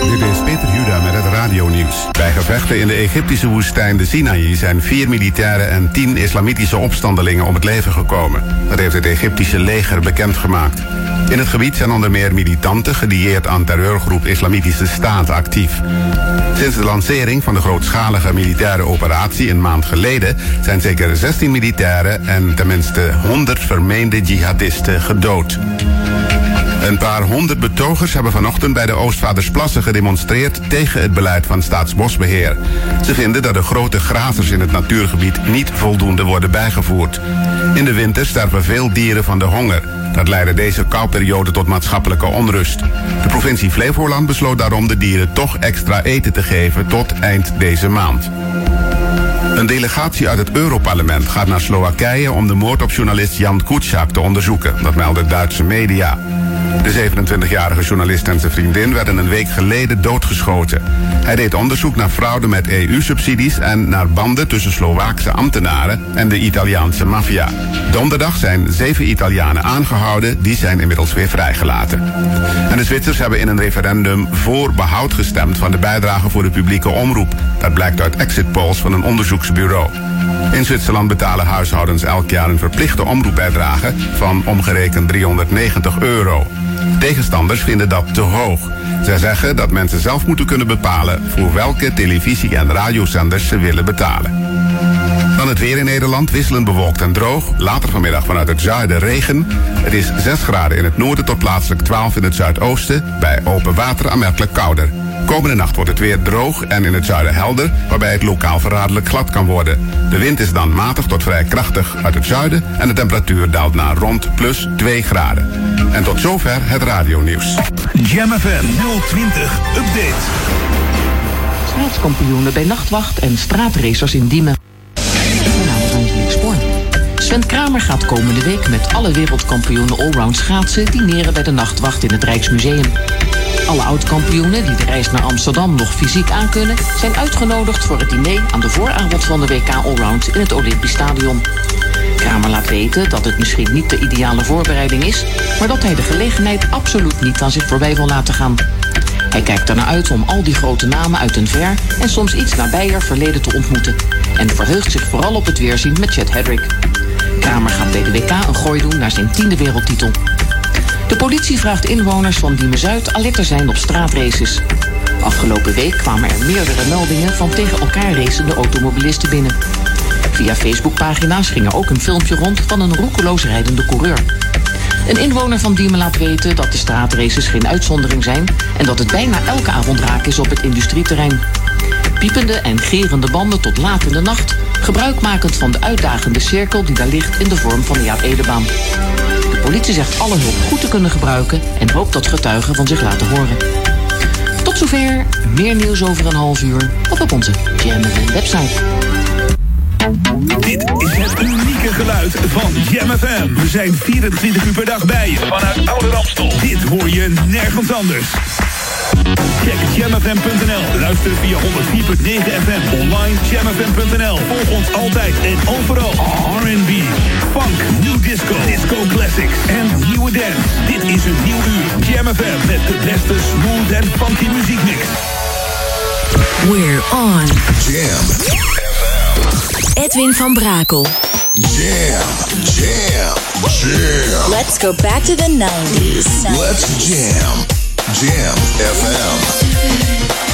Dit is Peter Juda met het radionieuws. Bij gevechten in de Egyptische woestijn de Sinaï zijn vier militairen en tien islamitische opstandelingen om het leven gekomen. Dat heeft het Egyptische leger bekendgemaakt. In het gebied zijn onder meer militanten gedieerd aan terreurgroep Islamitische Staat actief. Sinds de lancering van de grootschalige militaire operatie een maand geleden zijn zeker 16 militairen en tenminste 100 vermeende jihadisten gedood. Een paar honderd betogers hebben vanochtend bij de Oostvaardersplassen gedemonstreerd tegen het beleid van Staatsbosbeheer. Ze vinden dat de grote grazers in het natuurgebied niet voldoende worden bijgevoerd. In de winter sterven veel dieren van de honger. Dat leidde deze kouperiode tot maatschappelijke onrust. De provincie Flevoland besloot daarom de dieren toch extra eten te geven tot eind deze maand. Een delegatie uit het Europarlement gaat naar Slowakije om de moord op journalist Jan Kuciak te onderzoeken. Dat melden Duitse media. De 27-jarige journalist en zijn vriendin werden een week geleden doodgeschoten. Hij deed onderzoek naar fraude met EU-subsidies en naar banden tussen Slovaakse ambtenaren en de Italiaanse maffia. Donderdag zijn zeven Italianen aangehouden, die zijn inmiddels weer vrijgelaten. En de Zwitsers hebben in een referendum voor behoud gestemd van de bijdrage voor de publieke omroep. Dat blijkt uit exit polls van een onderzoeksbureau. In Zwitserland betalen huishoudens elk jaar een verplichte omroepbijdrage van omgerekend 390 euro. Tegenstanders vinden dat te hoog. Zij zeggen dat mensen zelf moeten kunnen bepalen voor welke televisie- en radiozenders ze willen betalen. Dan het weer in Nederland, wisselend bewolkt en droog. Later vanmiddag vanuit het zuiden regen. Het is 6 graden in het noorden tot plaatselijk 12 in het zuidoosten. Bij open water aanmerkelijk kouder. Komende nacht wordt het weer droog en in het zuiden helder, waarbij het lokaal verraderlijk glad kan worden. De wind is dan matig tot vrij krachtig uit het zuiden en de temperatuur daalt naar rond plus 2 graden. En tot zover het radionieuws. Jam FM 020 Update. Staatskampioenen bij nachtwacht en straatracers in Diemen. Mijn naam is Angelique Spoor. Sven Kramer gaat komende week met alle wereldkampioenen allround schaatsen dineren bij de nachtwacht in het Rijksmuseum. Alle oud-kampioenen die de reis naar Amsterdam nog fysiek aankunnen, zijn uitgenodigd voor het diner aan de vooravond van de WK Allround in het Olympisch Stadion. Kramer laat weten dat het misschien niet de ideale voorbereiding is, maar dat hij de gelegenheid absoluut niet aan zich voorbij wil laten gaan. Hij kijkt ernaar uit om al die grote namen uit een ver en soms iets nabijer verleden te ontmoeten. En verheugt zich vooral op het weerzien met Chet Hedrick. Kramer gaat bij de WK een gooi doen naar zijn tiende wereldtitel. De politie vraagt inwoners van Diemen-Zuid alert te zijn op straatraces. Afgelopen week kwamen er meerdere meldingen van tegen elkaar racende automobilisten binnen. Via Facebookpagina's ging er ook een filmpje rond van een roekeloos rijdende coureur. Een inwoner van Diemen laat weten dat de straatraces geen uitzondering zijn en dat het bijna elke avond raak is op het industrieterrein. Piepende en gerende banden tot laat in de nacht, gebruikmakend van de uitdagende cirkel die daar ligt in de vorm van de Jaap Edebaan. De politie zegt alle hulp goed te kunnen gebruiken en hoopt dat getuigen van zich laten horen. Tot zover, meer nieuws over een half uur of op onze JamFM website. Dit is het unieke geluid van Jam FM. We zijn 24 uur per dag bij je. Vanuit Oude Ramstel. Dit hoor je nergens anders. Check jamfm.nl. Luister via 104.9 FM. Online jamfm.nl. Volg ons altijd en overal. R&B, funk, new disco, disco classics en nieuwe dance. Dit is een nieuw uur Jam FM met de beste smooth en funky muziekmix. We're on. Jam. FM. Edwin van Brakel. Jam. Jam. Jam. Let's go back to the 90s. Let's jam. Jam FM.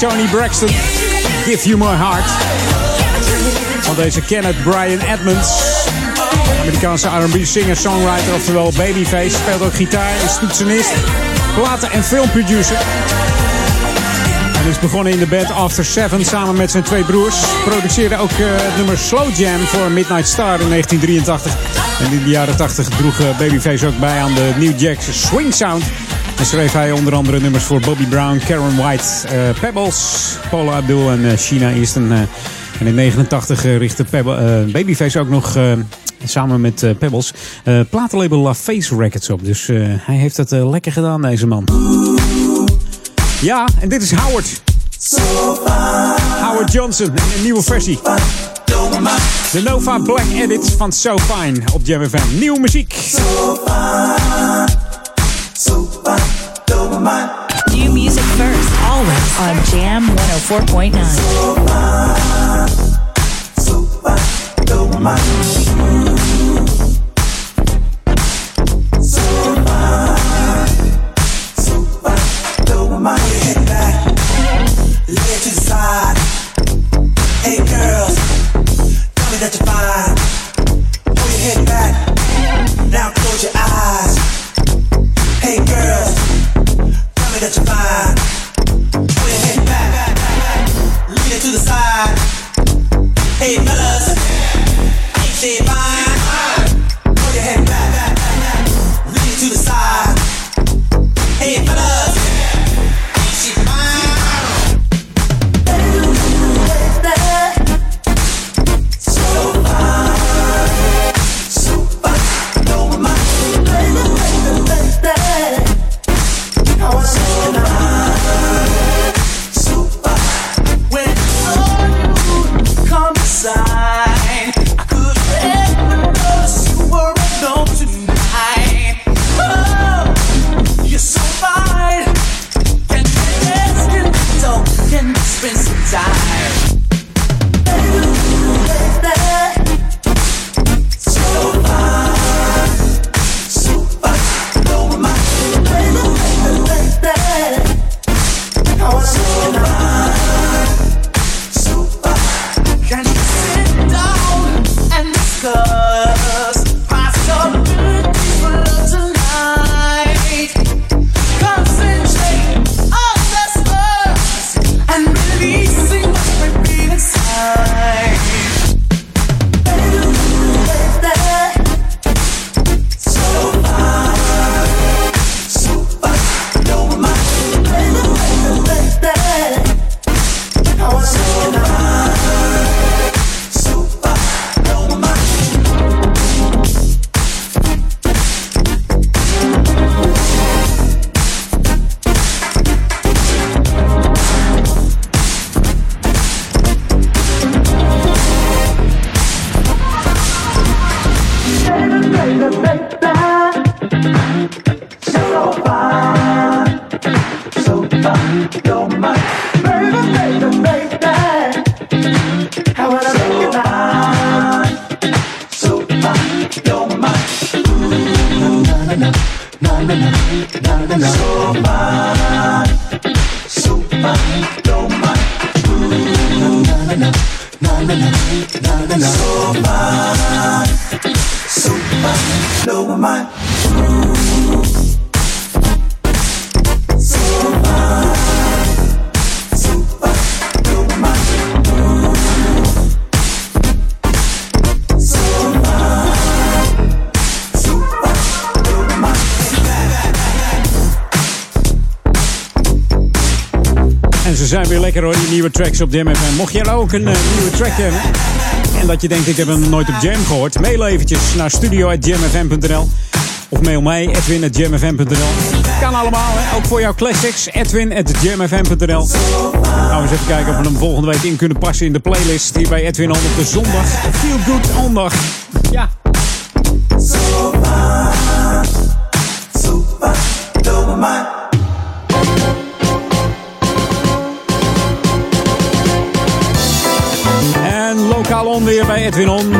Tony Braxton. Give You My Heart. Van deze Kenneth Brian Edmonds. Amerikaanse R&B singer, songwriter, oftewel Babyface. Speelt ook gitaar, is toetsenist, platen- en filmproducer. Hij is begonnen in de band After Seven samen met zijn twee broers. Produceerde ook eh, het nummer Slow Jam voor Midnight Star in 1983. En in de jaren 80 droeg eh, Babyface ook bij aan de New Jack's Swing Sound. En schreef hij onder andere nummers voor Bobby Brown, Karen White, eh, Pebbles, Paula Abdul en eh Sheena Easton. eh. en in 89 eh, richtte Pebble, Babyface ook nog samen met Pebbles platenlabel La Face Records op. Dus hij heeft het lekker gedaan, deze man. Ja, en dit is Howard. Howard Johnson in een nieuwe versie. De Nova Black Edit van So Fine op Jam FM. Nieuwe muziek. New music first, always on Jam 104.9. Lay En ze zijn weer lekker hoor, die nieuwe tracks op Jam FM. Mocht jij ook een eh, nieuwe track hebben en dat je denkt ik heb hem nooit op Jam gehoord, mail eventjes naar studio.jamfm.nl of mail mij edwin.jamfm.nl. Kan allemaal, hè? ook voor jouw classics, edwin.jamfm.nl. Nou, eens even kijken of we hem volgende week in kunnen passen in de playlist hier bij Edwin On op de zondag. Feel Good Zondag. Ja. Onweer bij Edwin On.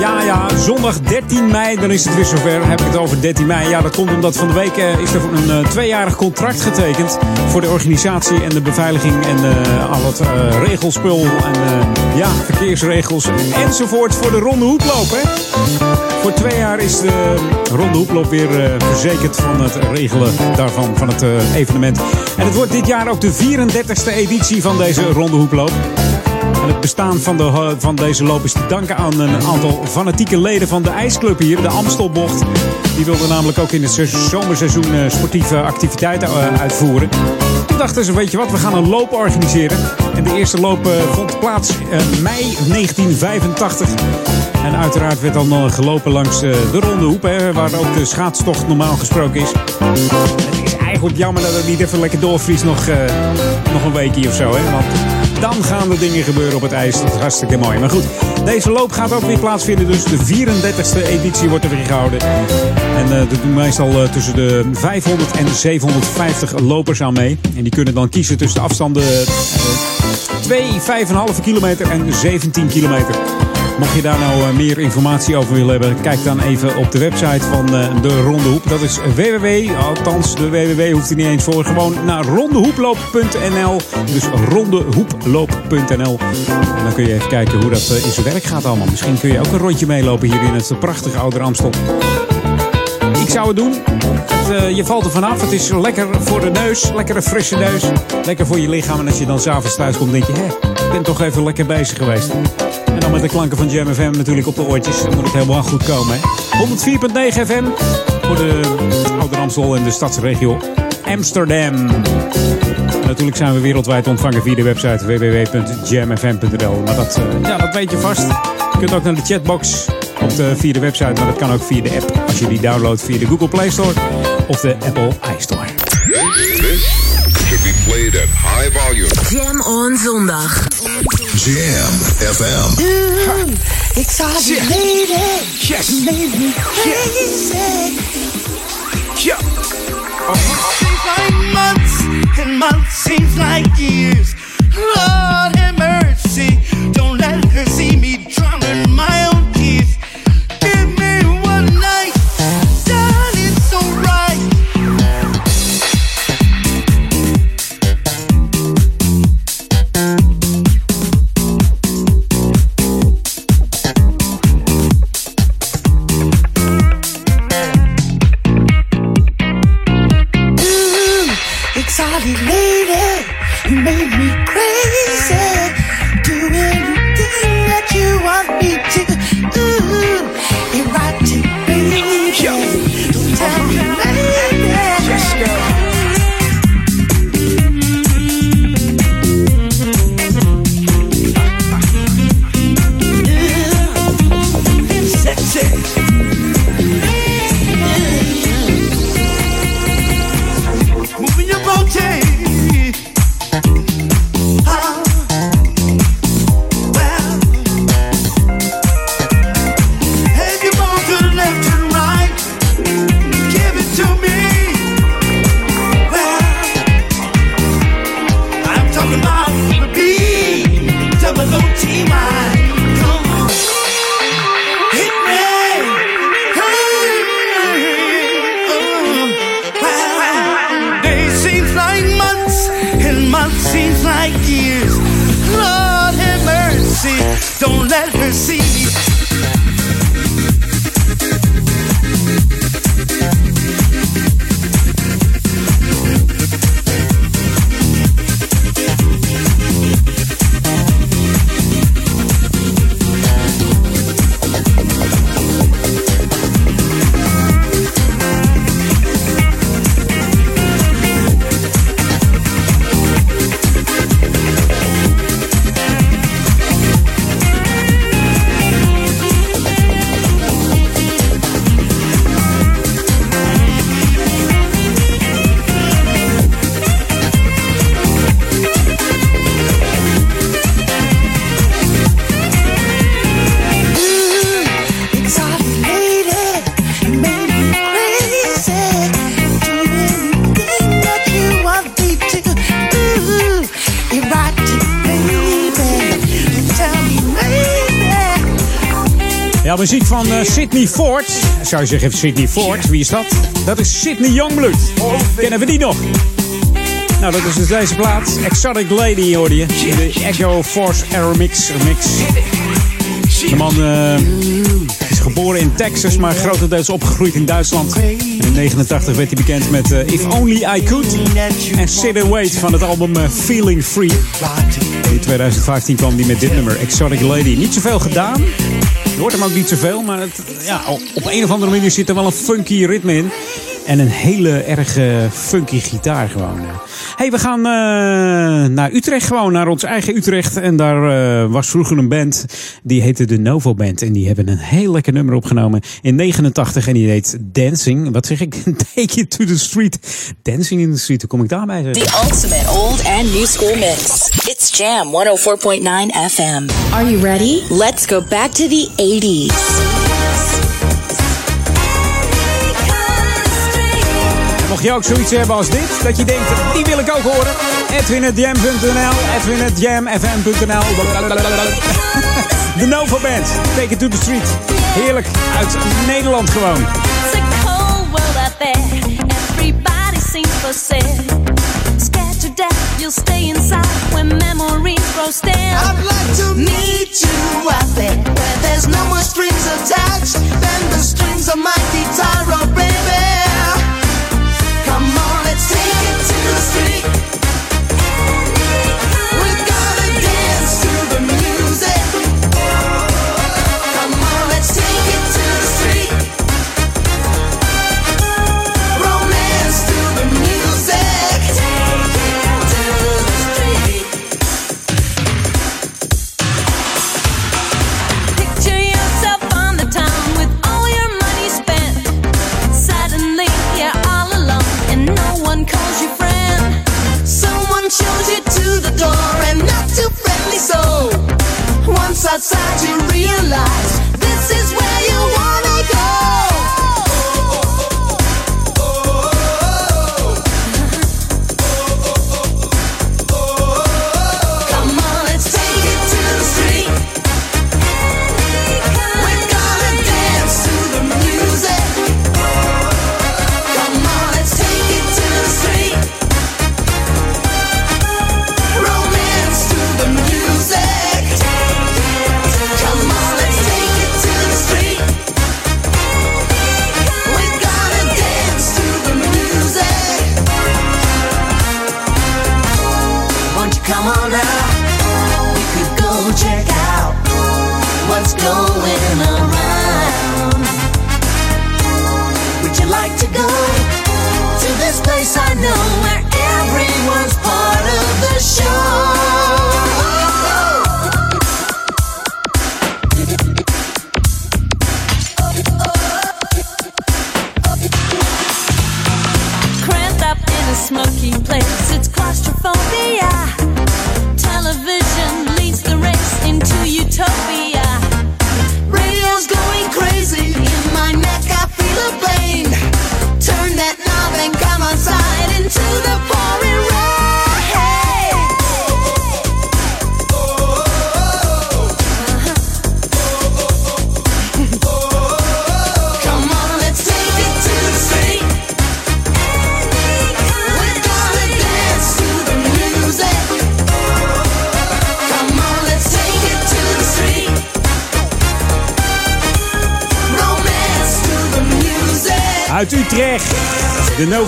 Ja, ja, zondag 13 mei, dan is het weer zover. Heb ik het over 13 mei. Ja, dat komt omdat van de week eh, is er een eh, tweejarig contract getekend. Voor de organisatie en de beveiliging en eh, al het regelspul. En ja, verkeersregels enzovoort voor de Ronde Hoeploop. Voor twee jaar is de Ronde Hoeploop weer verzekerd van het regelen daarvan, van het evenement. En het wordt dit jaar ook de 34e editie van deze Ronde Hoeploop. Het bestaan van, de, van deze loop is te danken aan een aantal fanatieke leden van de ijsclub hier, de Amstelbocht. Die wilden namelijk ook in het se- zomerseizoen eh, sportieve activiteiten eh, uitvoeren. Toen dachten ze, weet je wat, we gaan een loop organiseren. En de eerste loop eh, vond plaats eh, mei 1985. En uiteraard werd dan eh, gelopen langs eh, de Ronde Hoep, waar ook de schaatstocht normaal gesproken is. Het is eigenlijk jammer dat het niet even lekker doorvriest nog, eh, nog een weekje of zo. Hè? Want dan gaan er dingen gebeuren op het ijs. Dat is hartstikke mooi. Maar goed, deze loop gaat ook weer plaatsvinden. Dus de 34e editie wordt er weer gehouden. En eh er doen meestal eh, tussen de 500 en 750 lopers aan mee. En die kunnen dan kiezen tussen de afstanden eh 2, 5,5 kilometer en 17 kilometer. Mocht je daar nou eh, meer informatie over willen hebben, kijk dan even op de website van eh, de Ronde Hoep. Dat is www, althans de www hoeft er niet eens voor, gewoon naar rondehoeploop.nl. Dus rondehoeploop.nl. En dan kun je even kijken hoe dat eh, in zijn werk gaat allemaal. Misschien kun je ook een rondje meelopen hier in het prachtige Oude Amstel. Ik zou het doen. Eh, je valt er vanaf. Het is lekker voor de neus. Lekkere frisse neus. Lekker voor je lichaam. En als je dan s'avonds thuis komt, denk je... Hé, ik ben toch even lekker bezig geweest. En dan met de klanken van Jam FM natuurlijk op de oortjes. Dan moet het helemaal goed komen. Hè? 104.9 FM voor de Oude en de stadsregio Amsterdam. Natuurlijk zijn we wereldwijd ontvangen via de website www.jamfm.nl. Maar dat, eh, ja, dat weet je vast. Je kunt ook naar de chatbox op de, via de website, maar dat kan ook via de app. Als je die downloadt via de Google Play Store of de Apple iStore. This should be played at high volume. Jam on zondag. Jam FM. Exotic lady. Yes. Made me crazy. Yeah. Seems like months and months seems like years. Lord have mercy. Don't let her see Sydney Ford. Zou je zeggen, Sydney Ford, wie is dat? Dat is Sydney Youngblood. Kennen we die nog? Nou, dat is dus deze plaat. Exotic Lady hoorde je. De Echo Force Aero Mix. De man eh, is geboren in Texas, maar grotendeels opgegroeid in Duitsland. In 89 werd hij bekend met eh, If Only I Could en Sit and Wait van het album eh, Feeling Free. In 2015 kwam hij met dit nummer, Exotic Lady. Niet zoveel gedaan, je hoort hem ook niet zoveel, maar het, ja, op een of andere manier zit er wel een funky ritme in. En een hele erg funky gitaar gewoon. Hey, we gaan eh, naar Utrecht gewoon, naar ons eigen Utrecht. En daar eh, was vroeger een band, die heette de Novo Band. En die hebben een heel lekker nummer opgenomen in 89. En die heet Dancing. Wat zeg ik? [laughs] Take it to the street. Dancing in the street, hoe kom ik daarbij? zeg? The ultimate old and new school mix. It's Jam 104.9 FM. Are you ready? Let's go back to the 80s. Mocht je ook zoiets hebben als dit, dat je denkt, die wil ik ook horen. Edwin.jam.nl, Edwin.jamfm.nl. [laughs] De Nova Band, Take It To The Street. Heerlijk, uit Nederland gewoon. It's a cold world out there. Everybody seems for sale. Scared to death, you'll stay inside when memories grow stale. I'd like to meet you out there where there's no more strings attached than the strings of my guitar, oh baby. Come on, let's take it to the street. Outside you realize this is where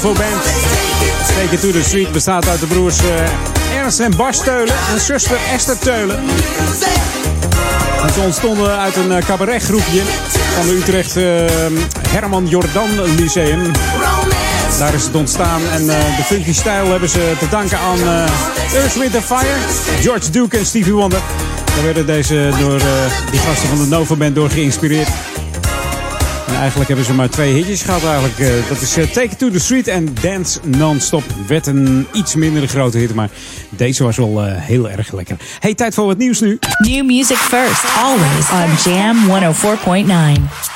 Novo Band. Take It To The Street bestaat uit de broers eh, Ernst en Bas Teulen en zuster Esther Teulen. En ze ontstonden uit een eh, cabaretgroepje van de Utrecht eh, Herman Jordan Lyceum. Daar is het ontstaan en de funky stijl hebben ze te danken aan Earth, Wind Fire, George Duke en Stevie Wonder. Daar werden deze door die gasten van de Nova Band door geïnspireerd. En eigenlijk hebben ze maar twee hitjes gehad eigenlijk. Eh, dat is eh, Take It To The Street en Dance Non-Stop. Werd een iets minder grote hit, maar deze was wel eh, heel erg lekker. Hey, tijd voor wat nieuws nu. New music first, always on Jam 104.9.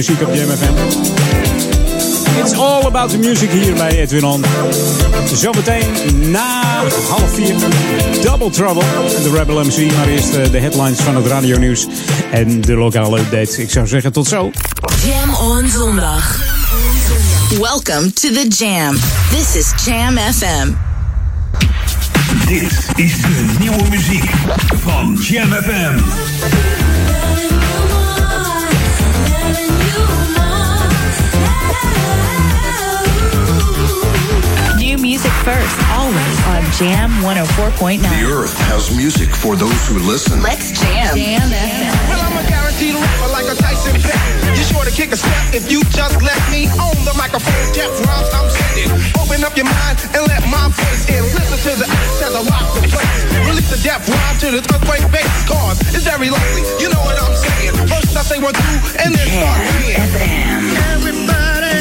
muziek op JMFM. It's all about the music hier bij Edwin On. Zometeen na half vier Double Trouble de Rebel MC. Maar eerst eh, de headlines van het radionieuws en de lokale updates. Ik zou zeggen tot zo. Jam on zondag. Welcome to the Jam. This is Jam FM. Dit is de nieuwe muziek van Jam FM. New music first, always on Jam 104.9. The earth has music for those who listen. Let's jam. Jam FM. Well, I'm a guaranteed rapper like a Tyson Beck. You're sure to kick a step if you just let me on the microphone. Death rhymes I'm sending. Open up your mind and let my voice in. Listen to the ass as I rock the place. Release the death rhyme to the earthquake bass. Cause it's very likely, you know what I'm saying. First I say one, two, and then start again. Everybody,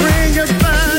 bring your body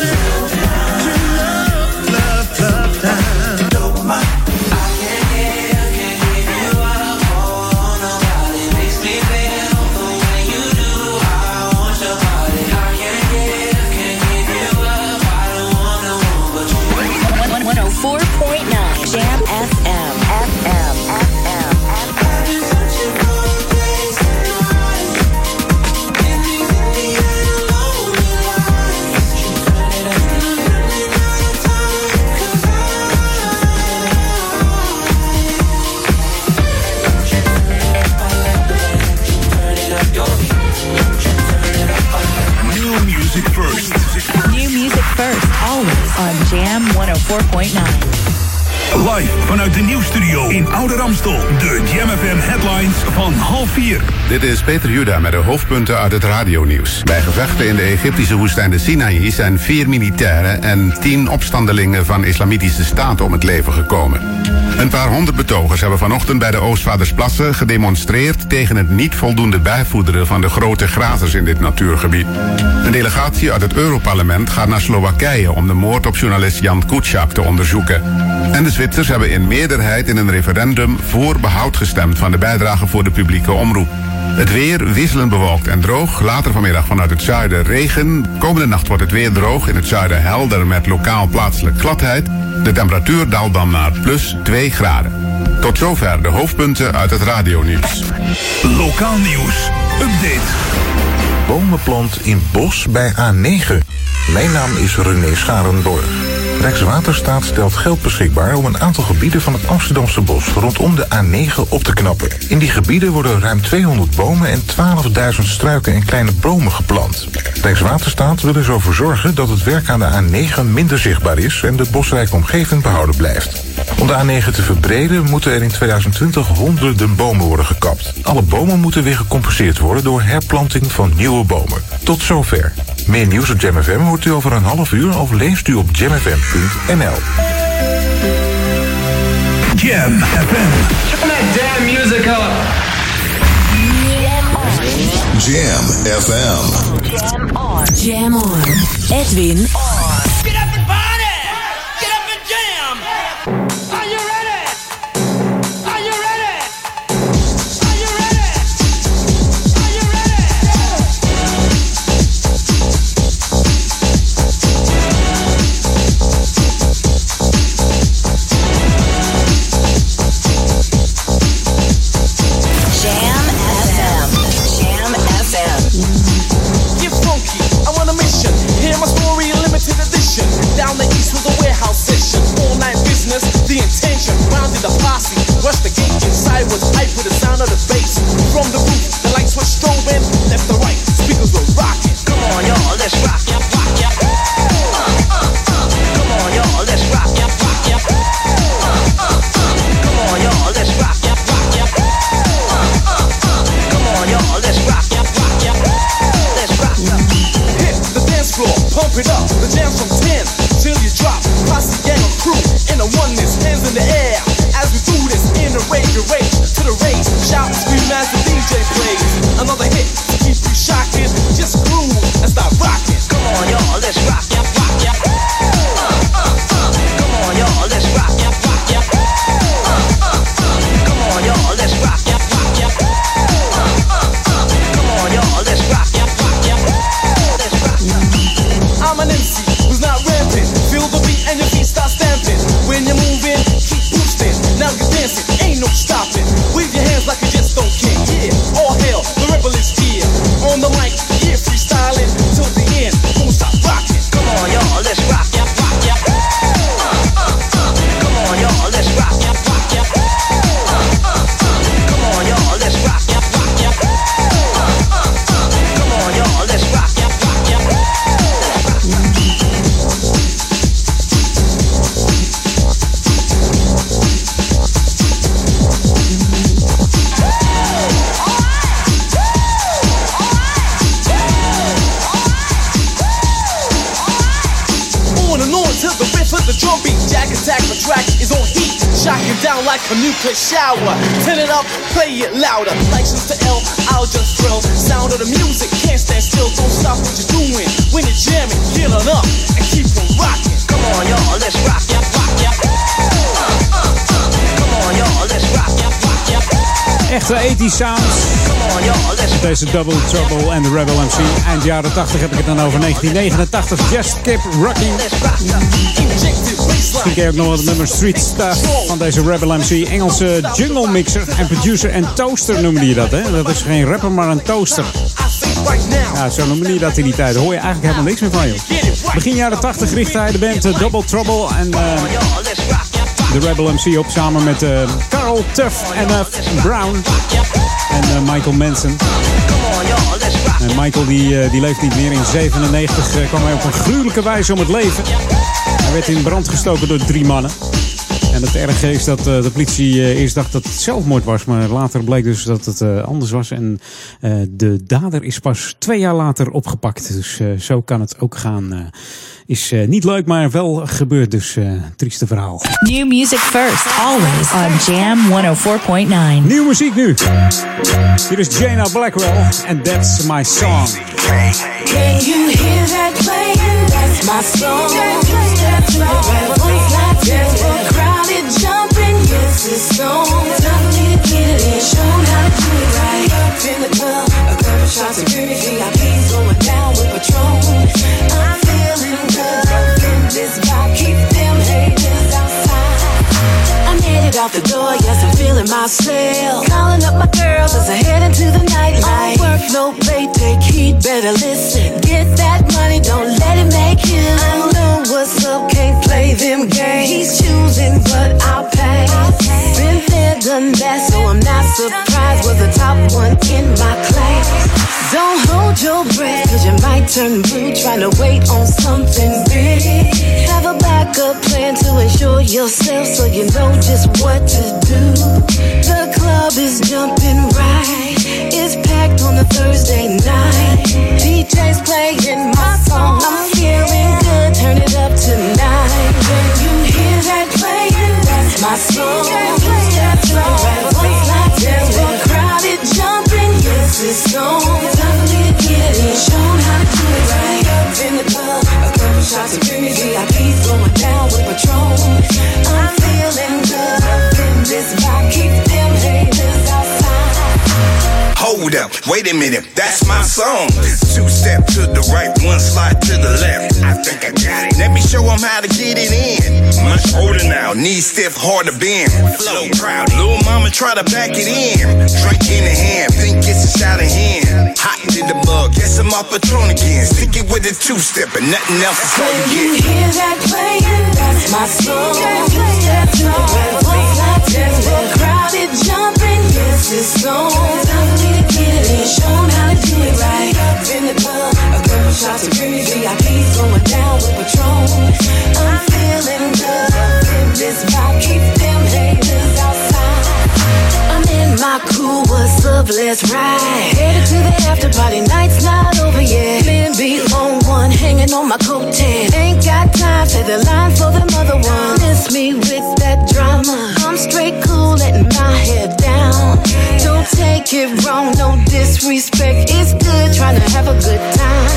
Jam 104.9. Live vanuit de nieuwstudio in Oude Ramstel. De Jam FM headlines van half vier. Dit is Peter Juda met de hoofdpunten uit het radionieuws. Bij gevechten in de Egyptische woestijn de Sinaï zijn vier militairen en tien opstandelingen van islamitische staat om het leven gekomen. Een paar honderd betogers hebben vanochtend bij de Oostvaardersplassen gedemonstreerd tegen het niet voldoende bijvoederen van de grote grazers in dit natuurgebied. Een delegatie uit het Europarlement gaat naar Slowakije om de moord op journalist Jan Kuciak te onderzoeken. En de Zwitsers hebben in meerderheid in een referendum voor behoud gestemd van de bijdrage voor de publieke omroep. Het weer wisselend bewolkt en droog. Later vanmiddag vanuit het zuiden regen. Komende nacht wordt het weer droog. In het zuiden helder met lokaal plaatselijk gladheid. De temperatuur daalt dan naar plus 2 graden. Tot zover de hoofdpunten uit het radionieuws. Lokaal nieuws. Update. Bomenplant in bos bij A9. Mijn naam is René Scharenborg. Rijkswaterstaat stelt geld beschikbaar om een aantal gebieden van het Amsterdamse bos rondom de A9 op te knappen. In die gebieden worden ruim 200 bomen en 12.000 struiken en kleine bomen geplant. Rijkswaterstaat wil er zo voor zorgen dat het werk aan de A9 minder zichtbaar is en de bosrijke omgeving behouden blijft. Om de A9 te verbreden moeten er in 2020 honderden bomen worden gekapt. Alle bomen moeten weer gecompenseerd worden door herplanting van nieuwe bomen. Tot zover. Meer nieuws op Jam FM hoort u over een half uur of leest u op jamfm.nl. Jam FM. Turn that damn music up. Jam FM. Jam on. Jam on. Edwin on. Double Trouble en de Rebel MC. Eind jaren 80 heb ik het dan over 1989. Just Keep Rocking. Misschien ken je ook nog wat nummer Street Stuff van deze Rebel MC. Engelse jungle mixer en producer en toaster noemde je dat. Hè? Dat is geen rapper, maar een toaster. Ja, zo noemde je dat in die tijd. Hoor je eigenlijk helemaal niks meer van, joh. Begin jaren 80 richtte hij de band eh, Double Trouble en eh, de Rebel MC op samen met eh, Carl Tuff en uh, Brown en Michael Manson. En Michael die, eh, die leeft niet meer. In 97 eh, kwam hij op een gruwelijke wijze om het leven. Hij werd in brand gestoken door drie mannen. En het erge is dat eh, de politie eerst dacht dat het zelfmoord was. Maar later bleek dus dat het anders was. En de dader is pas twee jaar later opgepakt. Dus zo kan het ook gaan. Eh, is eh, niet leuk, maar wel gebeurd. Dus eh trieste verhaal. New music first, always on Jam 104.9. Nieuwe muziek nu. Hier is Jana Blackwell en That's My Song. Can you hear that playing? That's my song. That's my. We're crowded jumping. Yes, this song. I'm myself. Calling up my girls as I head into the nightlife. Work, no play, take heed, better listen. Get that money, don't let it make you. I know what's up, can't play them games. He's choosing, but I'll pay. Been there, done that, so I'm not surprised. Was the top one in my class. Don't hold your breath, cause you might turn blue trying to wait on something big. Backup plan to ensure yourself so you know just what to do. The club is jumping right. It's packed on a Thursday night. DJ's playing my song. I'm feeling good, turn it up tonight. When you hear that playing, that's my song. That's right. Once I the crowded jumping, yes, it's on. Wait a minute, that's my song. Two step to the right, one slide to the left. I think I got it. Let me show 'em how to get it in. Much older now, knees stiff, hard to bend. Flow proud, little mama try to back it in. Drink in the hand, think it's a shot of hand. Hot to the bug, guess I'm off Patron again. Stick it with a two step and nothing else is all you get. hear that playing, that's my song. That's I tell the crowded yes, it's on. Time for me to get it in. Show how to do it right. A couple shots of going down with. I'm feeling in this. Keep them haters outside. I'm in my ride. Headed to the night's not over yet. Beat on one, hanging on my coattail. Ain't got time, the line for the mother one. Miss me with that drama. I'm straight cool, letting my head down. Take it wrong, no disrespect. It's good trying to have a good time.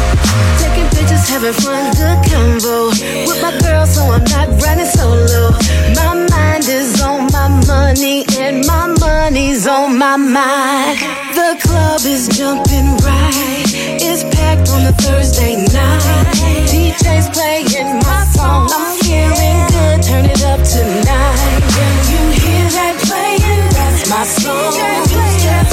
Taking pictures, having fun, good combo. With my girl, so I'm not running solo. My mind is on my money, and my money's on my mind. The club is jumping right. It's packed on a Thursday night. DJ's playing my song. I'm feeling good, turn it up tonight. When you hear that playing, that's my song.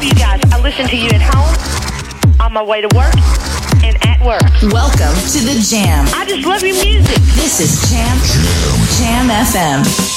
love you guys. I listen to you at home, on my way to work, and at work. Welcome to the Jam. I just love your music. This is Jam Jam FM.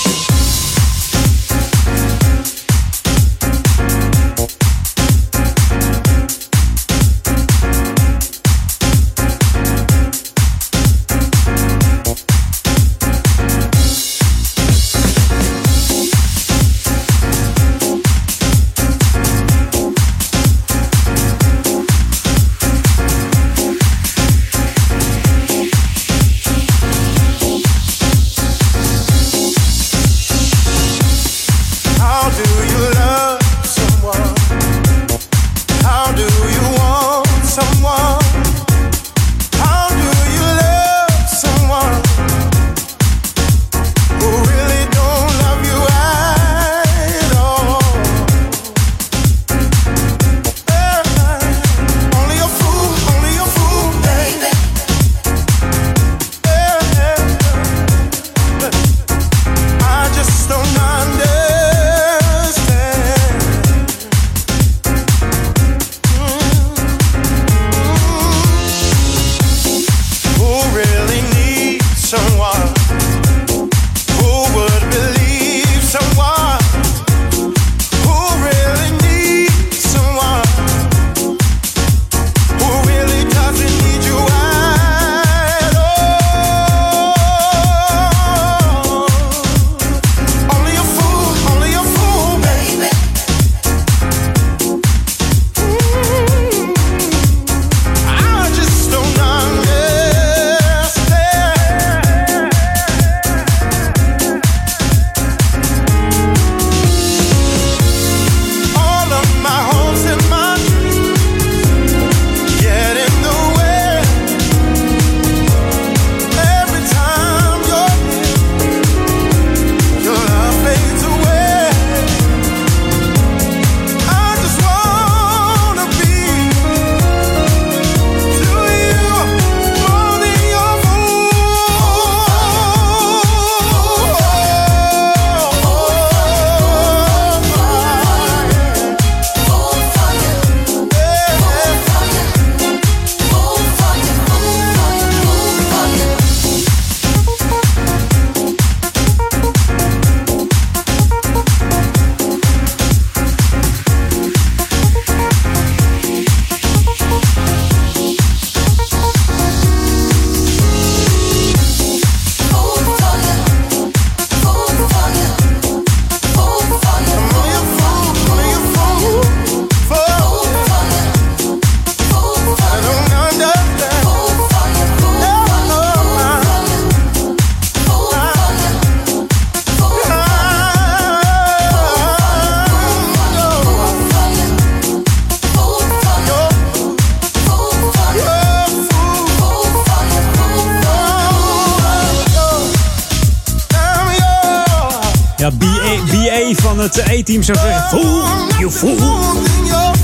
Het A-team zou zeggen. Fool, you fool.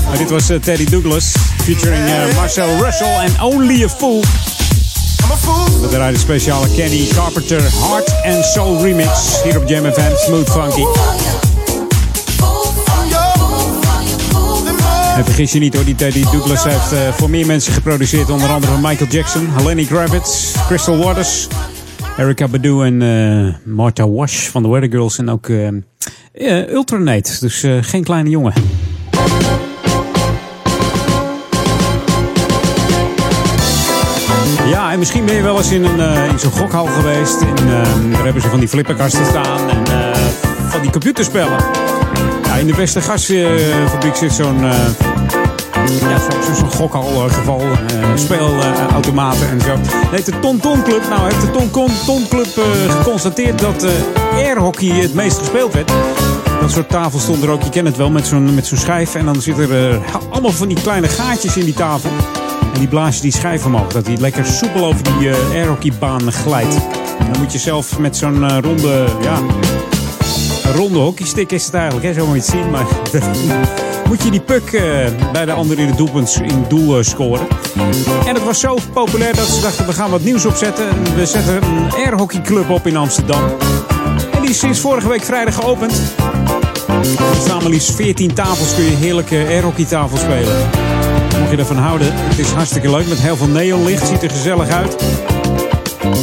Maar dit was eh, Teddy Douglas featuring eh, Marcel Russell en Only a Fool. We draaien de speciale Kenny Carpenter Heart and Soul remix hier op Jam FM Smooth Funky. En vergis je niet hoor, die Teddy Douglas heeft eh, voor meer mensen geproduceerd. Onder andere van Michael Jackson, Lenny Kravitz, Crystal Waters, Erica Badu en eh Martha Wash van de Weather Girls. En ook eh, Ultranate, dus eh, geen kleine jongen. Ja, en misschien ben je wel eens in, een, eh, in zo'n gokhal geweest. En eh, daar hebben ze van die flipperkasten staan en eh, van die computerspellen. Ja, in de beste gasfabriek zit zo'n ja, zo- zo- zo'n gokhalgeval, eh speelautomaten en zo. Heet de Ton Ton Club. Nou heeft de Ton Ton, Club eh, geconstateerd dat eh airhockey het meest gespeeld werd. Dat soort tafel stond er ook, je kent het wel, met zo'n met zo'n schijf. En dan zitten er eh, allemaal van die kleine gaatjes in die tafel. En die blaas je die schijf omhoog, dat die lekker soepel over die eh airhockeybaan glijdt. En dan moet je zelf met zo'n eh, ronde, ja, ronde hockeystick is het eigenlijk, hè? zo moet je het zien. Maar [laughs] moet je die puck eh, bij de ander in het, doelpunt, in doel eh, scoren. En het was zo populair dat ze dachten, we gaan wat nieuws opzetten. En We zetten een airhockeyclub op in Amsterdam. En die is sinds vorige week vrijdag geopend. Er liefst 14 tafels, kun je heerlijke airhockeytafel spelen. Mocht je ervan houden, het is hartstikke leuk met heel veel neonlicht, ziet er gezellig uit.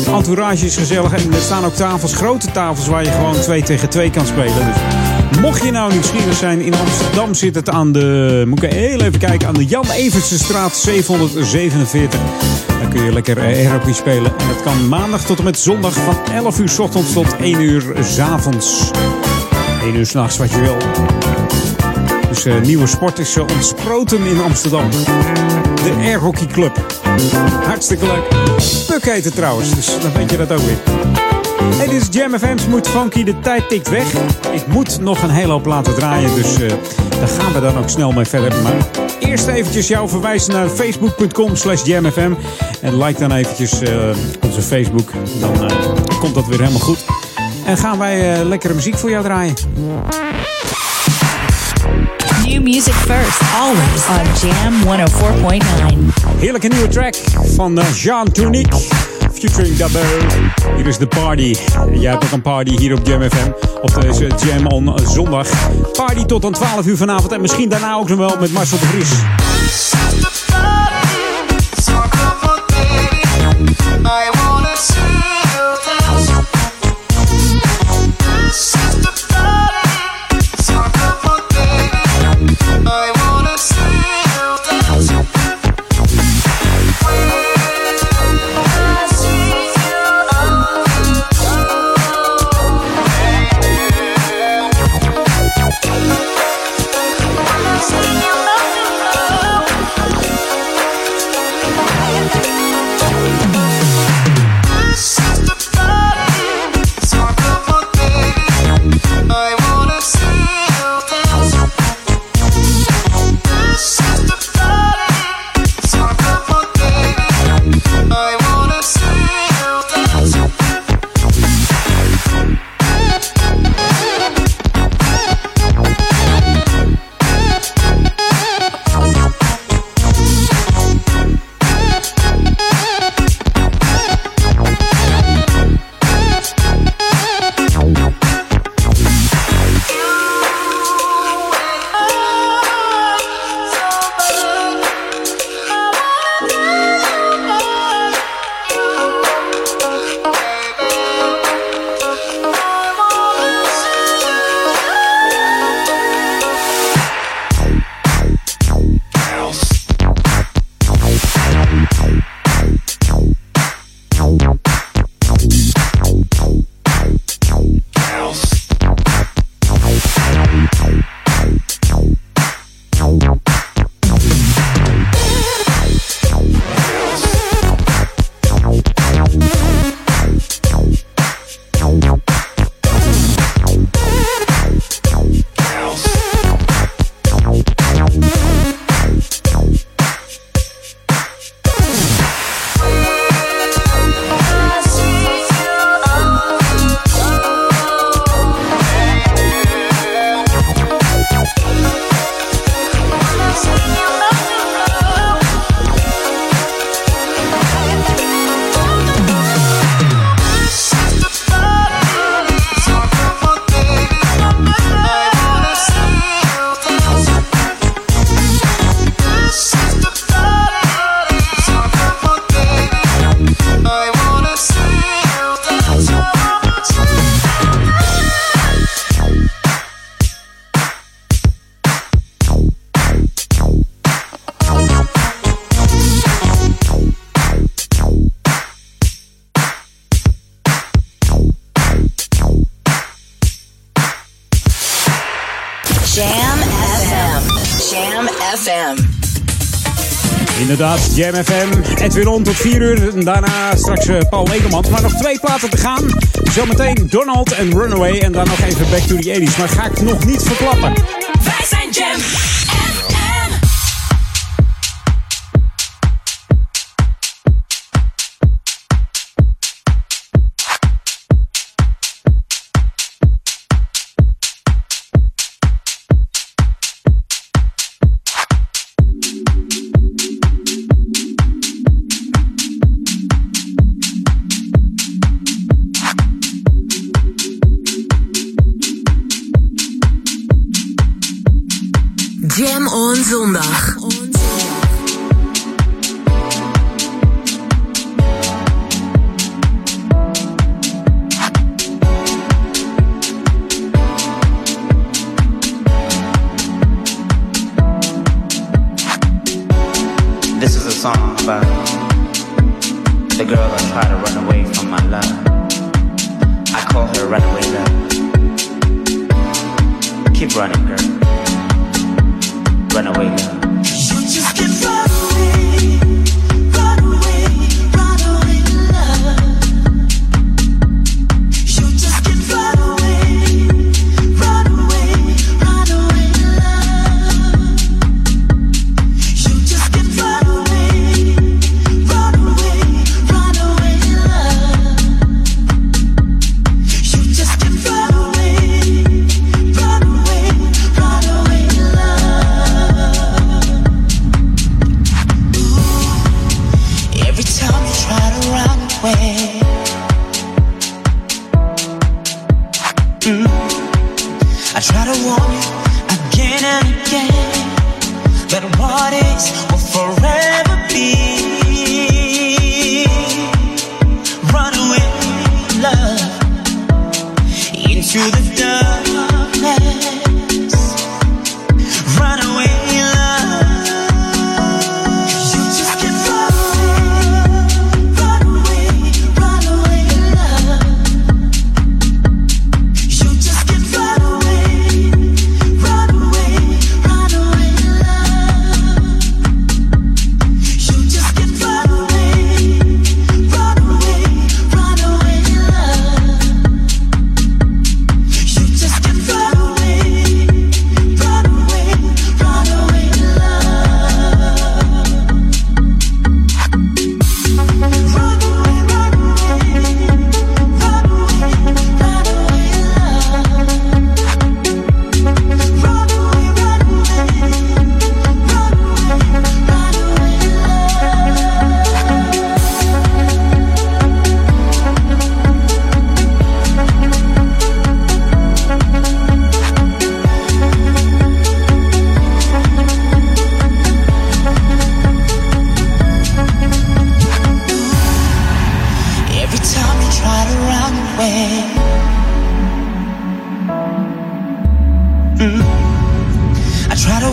Entourage is gezellig en er staan ook tafels, grote tafels waar je gewoon 2 tegen 2 kan spelen. Dus mocht je nou nieuwsgierig zijn, in Amsterdam zit het aan de, moet ik heel even kijken, aan de Jan Evertsenstraat 747. Dan kun je lekker eh, airhockey spelen. En dat kan maandag tot en met zondag van 11 uur s ochtends tot 1 uur s avonds. 1 uur s'nachts, wat je wil. Dus eh, nieuwe sport is eh, ontsproten in Amsterdam. De Airhockey Club. Hartstikke leuk. Puk heet trouwens, dus dan weet je dat ook weer. Hey, dit is Jam FM, Smooth Funky. De tijd tikt weg. Ik moet nog een hele hoop laten draaien, dus eh, daar gaan we dan ook snel mee verder. Maar eerst eventjes jou verwijzen naar facebook.com slash jamfm. En like dan eventjes eh, onze Facebook. Dan eh, komt dat weer helemaal goed. En gaan wij lekkere muziek voor jou draaien. New music first, always on Jam 104.9. Heerlijke nieuwe track van eh, Jean Tunic. Featuring Double. Hier is de party. Jij hebt ook een party hier op Jam FM. Op deze Jam on zondag. Party tot aan 12 uur vanavond. En misschien daarna ook nog wel met Marcel de Vries. Inderdaad, Jam FM. Edwin On tot 4 uur. En daarna straks eh, Paul Ekelmans. Maar nog twee platen te gaan. Zometeen Donald en Runaway. En dan nog even Back to the 80s. Maar ga ik nog niet verklappen. Wij zijn Jam.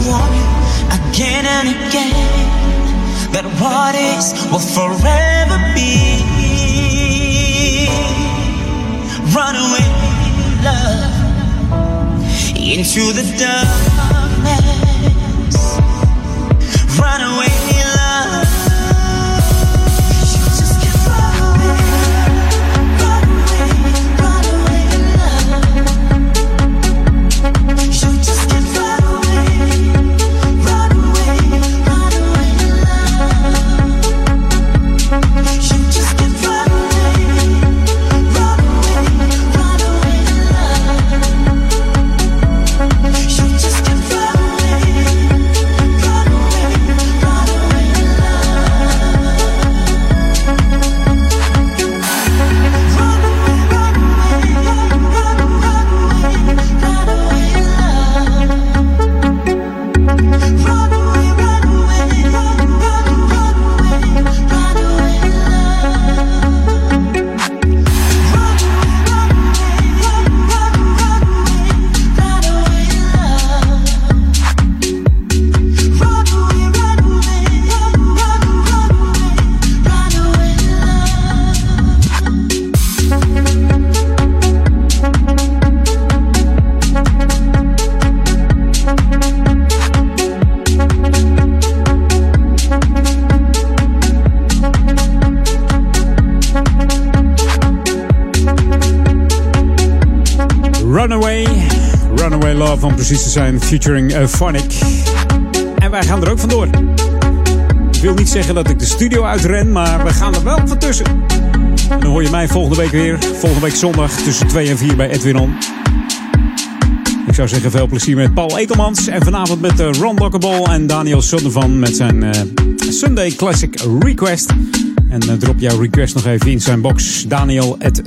want you again and again. That what is will forever be. Runaway love into the darkness. Runaway. Precies te zijn, featuring uh, Phonic. En wij gaan er ook vandoor. Ik wil niet zeggen dat ik de studio uitren, maar we gaan er wel van tussen. En dan hoor je mij volgende week weer. Volgende week zondag tussen 2 en 4 bij Edwin On. Ik zou zeggen veel plezier met Paul Ekelmans. En vanavond met uh, Ron Dokkebol en Daniel Sundervan met zijn uh, Sunday Classic Request. En drop jouw request nog even in zijn box. Daniel at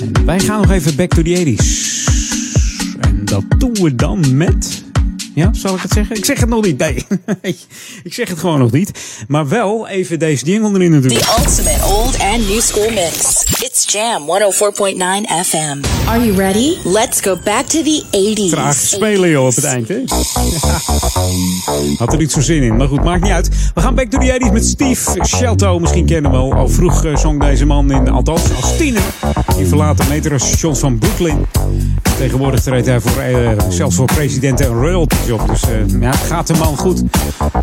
En wij gaan nog even back to the 80s. Dat doen we dan met... Ja, zal ik het zeggen? Ik zeg het nog niet. Nee, [laughs] ik zeg het gewoon nog niet. Maar wel even deze jingle erin natuurlijk. The ultimate old and new school mix. It's Jam 104.9 FM. Are you ready? Let's go back to the 80s. Traag spelen joh op het eind, hè? [laughs] Had er niet zo zin in. Maar goed, maakt niet uit. We gaan back to the 80s met Steve Shelto. Misschien kennen we wel. Al vroeg uh, zong deze man in, althans als tiener, in verlaten metrostations van Brooklyn. Tegenwoordig treedt hij voor, uh, zelfs voor presidenten en royalties op. Dus uh, ja, het gaat de man goed.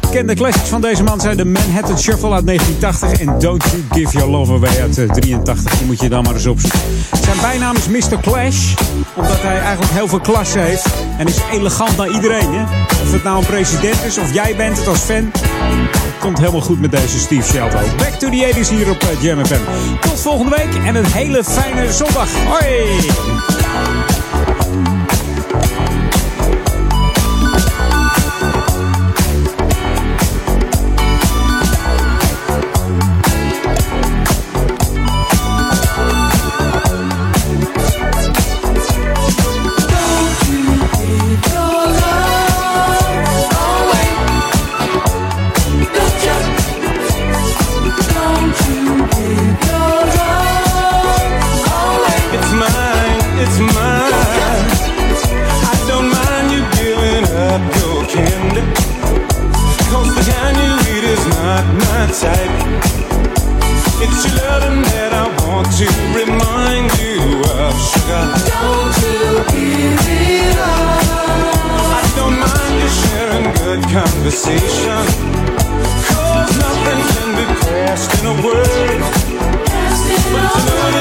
Bekende classics van deze man zijn de Manhattan Shuffle uit 1980 en Don't You Give Your Love Away uit 83. Die moet je dan maar eens opzoeken. Zijn bijnaam is Mr. Clash, omdat hij eigenlijk heel veel klasse heeft. En is elegant naar iedereen. Hè? Of het nou een president is of jij bent het als fan. Komt helemaal goed met deze Steve Shelto. Back to the 80s hier op Jam FM. Tot volgende week en een hele fijne zondag. Hoi! Bye. It's your loving that I want to remind you of, sugar. Don't you give it up. I don't mind you sharing good conversation. Cause nothing can be passed in a word. But to know that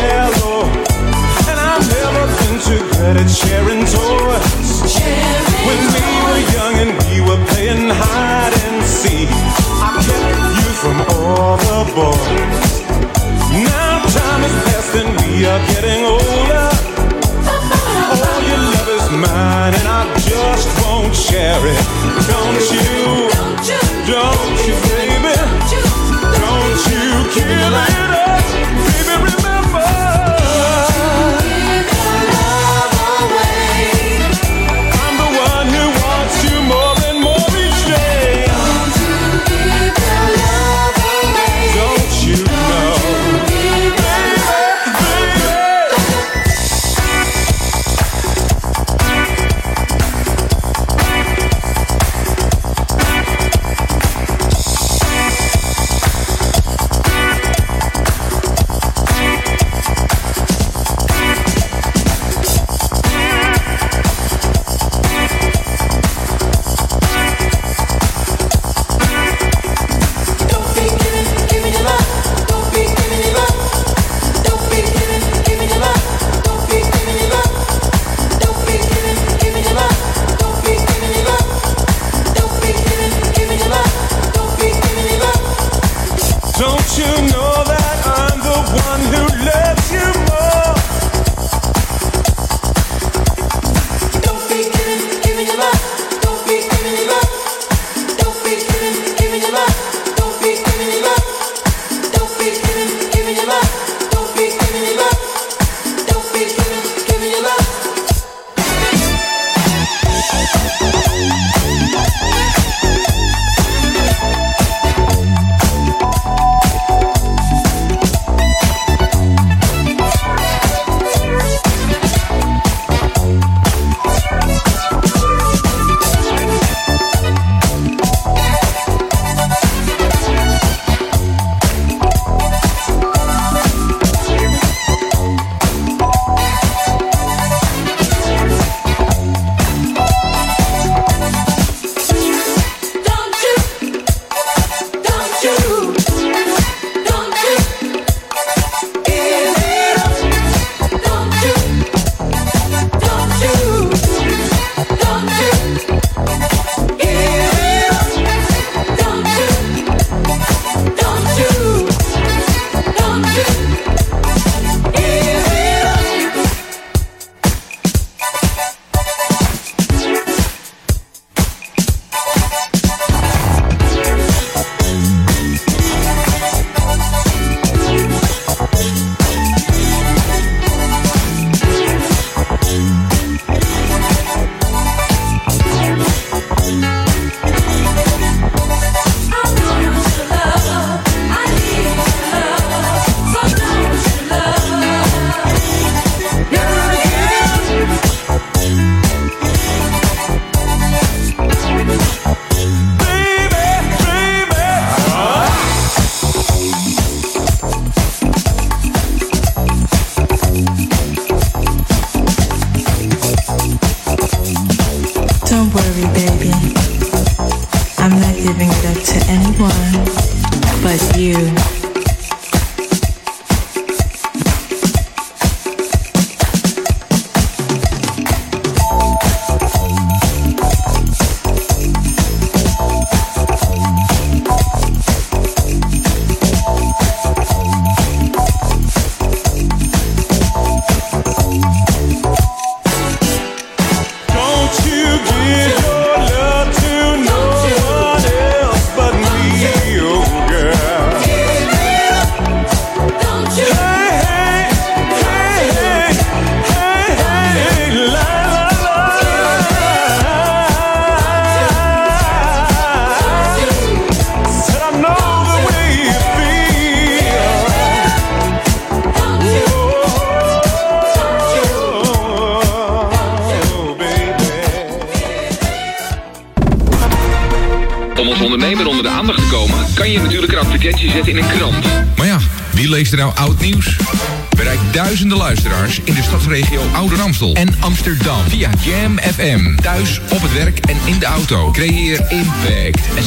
jealous and I've never been too good at sharing toys. When we were young and we were playing hide and seek, I kept you from all the boys. Now time has passed and we are getting older. All your love is mine and I just won't share it. Don't you? Don't you. Don't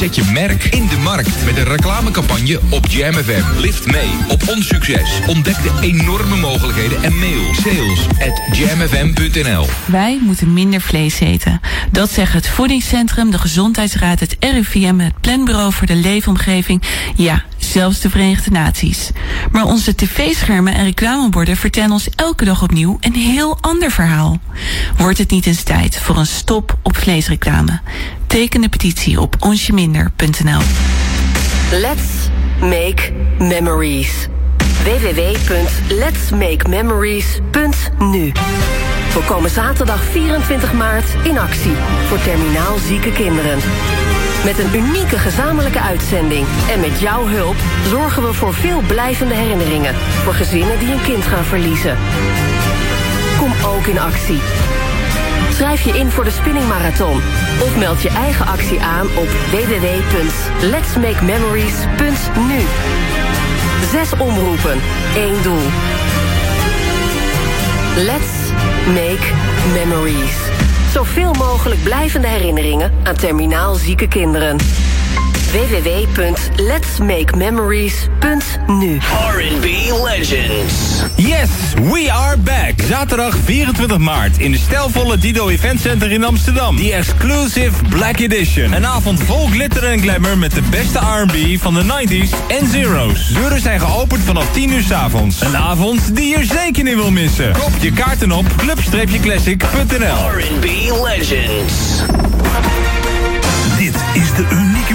zet je merk in de markt met een reclamecampagne op Jam FM. Lift mee op ons succes. Ontdek de enorme mogelijkheden en mail sales at. Wij moeten minder vlees eten. Dat zeggen het Voedingscentrum, de Gezondheidsraad, het RIVM, het Planbureau voor de Leefomgeving. Ja, zelfs de Verenigde Naties. Maar onze tv-schermen en reclameborden vertellen ons elke dag opnieuw een heel ander verhaal. Wordt het niet eens tijd voor een stop op vleesreclame? Teken de petitie op onsjeminder.nl. Let's make memories. www.letsmakememories.nu We komen zaterdag 24 maart in actie voor terminaal zieke kinderen. Met een unieke gezamenlijke uitzending en met jouw hulp zorgen we voor veel blijvende herinneringen voor gezinnen die een kind gaan verliezen. Kom ook in actie. Schrijf je in voor de spinningmarathon of meld je eigen actie aan op www.letsmakememories.nu. Zes omroepen, één doel. Let's make memories. Zoveel mogelijk blijvende herinneringen aan terminaal zieke kinderen. www.letsmakememories.nu R&B Legends. Yes, we are back. Zaterdag 24 maart in de stijlvolle Dido Event Center in Amsterdam. The Exclusive Black Edition. Een avond vol glitter en glamour met de beste R&B van de 90s en zeros. Deuren zijn geopend vanaf 10 uur 's avonds. Een avond die je zeker niet wil missen. Koop je kaarten op club-classic.nl R&B Legends. Dit is de unieke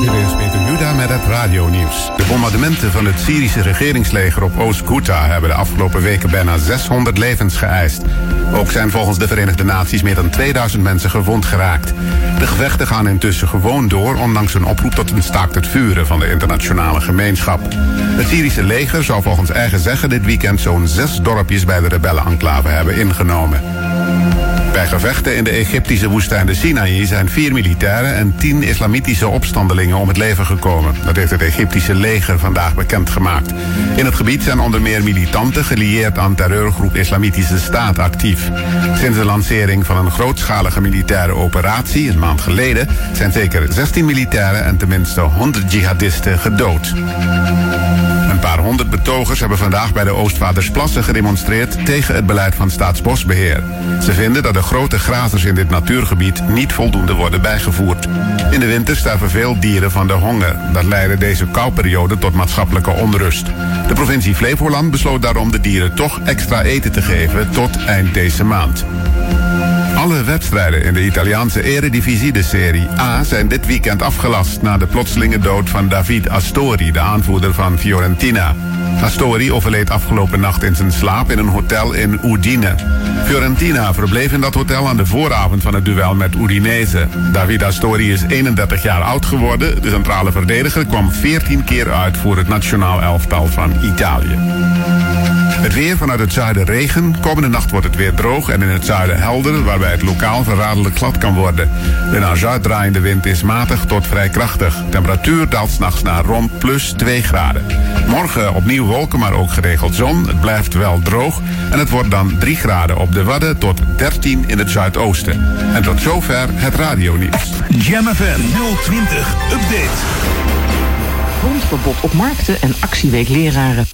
Dit is Peter Juda met het radionieuws. De bombardementen van het Syrische regeringsleger op Oost-Ghouta hebben de afgelopen weken bijna 600 levens geëist. Ook zijn volgens de Verenigde Naties meer dan 2000 mensen gewond geraakt. De gevechten gaan intussen gewoon door, ondanks een oproep tot een staakt het vuren van de internationale gemeenschap. Het Syrische leger zou volgens eigen zeggen dit weekend zo'n zes dorpjes bij de rebellenenclave hebben ingenomen. Bij gevechten in de Egyptische woestijn de Sinaï zijn vier militairen en tien islamitische opstandelingen om het leven gekomen. Dat heeft het Egyptische leger vandaag bekendgemaakt. In het gebied zijn onder meer militanten gelieerd aan terreurgroep Islamitische Staat actief. Sinds de lancering van een grootschalige militaire operatie een maand geleden zijn zeker 16 militairen en tenminste 100 jihadisten gedood. Een paar honderd betogers hebben vandaag bij de Oostvaardersplassen gedemonstreerd tegen het beleid van Staatsbosbeheer. Ze vinden dat de grote grazers in dit natuurgebied niet voldoende worden bijgevoerd. In de winter sterven veel dieren van de honger. Dat leidde deze kouperiode tot maatschappelijke onrust. De provincie Flevoland besloot daarom de dieren toch extra eten te geven tot eind deze maand. Alle wedstrijden in de Italiaanse eredivisie, de Serie A, zijn dit weekend afgelast na de plotselinge dood van David Astori, de aanvoerder van Fiorentina. Astori overleed afgelopen nacht in zijn slaap in een hotel in Udine. Fiorentina verbleef in dat hotel aan de vooravond van het duel met Udinese. David Astori is 31 jaar oud geworden. De centrale verdediger kwam 14 keer uit voor het nationaal elftal van Italië. Het weer vanuit het zuiden regen. Komende nacht wordt het weer droog en in het zuiden helder, waarbij het lokaal verraderlijk glad kan worden. De naar zuid draaiende wind is matig tot vrij krachtig. Temperatuur daalt s'nachts naar rond plus 2 graden. Morgen opnieuw wolken, maar ook geregeld zon. Het blijft wel droog en het wordt dan 3 graden op de Wadden tot 13 in het zuidoosten. En tot zover het radionieuws. Jam FM 020 Update. Rondverbod op markten en actieweek leraren.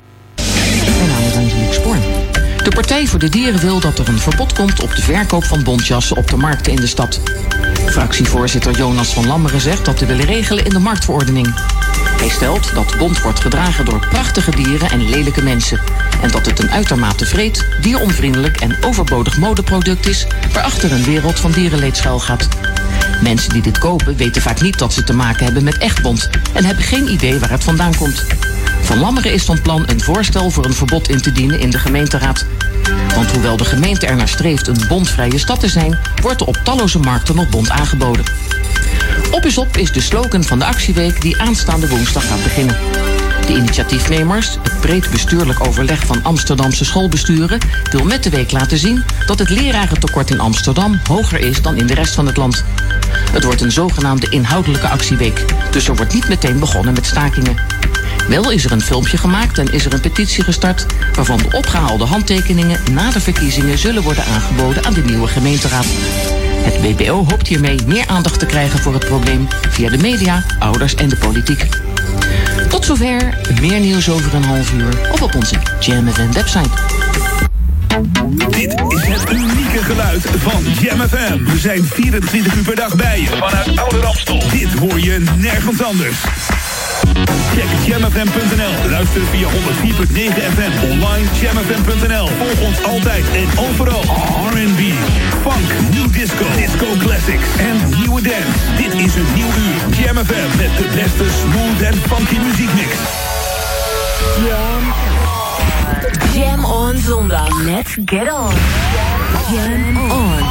De Partij voor de Dieren wil dat er een verbod komt op de verkoop van bontjassen op de markten in de stad. Fractievoorzitter Jonas van Lammeren zegt dat te willen regelen in de marktverordening. Hij stelt dat bont wordt gedragen door prachtige dieren en lelijke mensen. En dat het een uitermate vreed, dieronvriendelijk en overbodig modeproduct is... waarachter een wereld van dierenleed schuilgaat. Mensen die dit kopen weten vaak niet dat ze te maken hebben met echt bont... en hebben geen idee waar het vandaan komt. Van Lammeren is van plan een voorstel voor een verbod in te dienen in de gemeenteraad. Want hoewel de gemeente er naar streeft een bondvrije stad te zijn... wordt er op talloze markten nog bond aangeboden. Op is op is de slogan van de actieweek die aanstaande woensdag gaat beginnen. De initiatiefnemers, het breed bestuurlijk overleg van Amsterdamse schoolbesturen, wil met de week laten zien dat het lerarentekort in Amsterdam hoger is dan in de rest van het land. Het wordt een zogenaamde inhoudelijke actieweek, dus er wordt niet meteen begonnen met stakingen. Wel is er een filmpje gemaakt en is er een petitie gestart waarvan de opgehaalde handtekeningen na de verkiezingen zullen worden aangeboden aan de nieuwe gemeenteraad. Het BBO hoopt hiermee meer aandacht te krijgen voor het probleem via de media, ouders en de politiek. Tot zover, meer nieuws over een half uur of op onze Jam FM website. Dit is het unieke geluid van Jam FM. We zijn 24 uur per dag bij je vanuit Oude Ramstel. Dit hoor je nergens anders. Check jamfm.nl. Luister via 104.9 FM. Online jamfm.nl. Volg ons altijd en overal. R&B, funk, new disco, disco classics en nieuwe dance. Dit is een nieuw uur. Jam FM met de beste smooth en funky muziekmix. Jam. Jam on zondag. Let's get on. Jam on.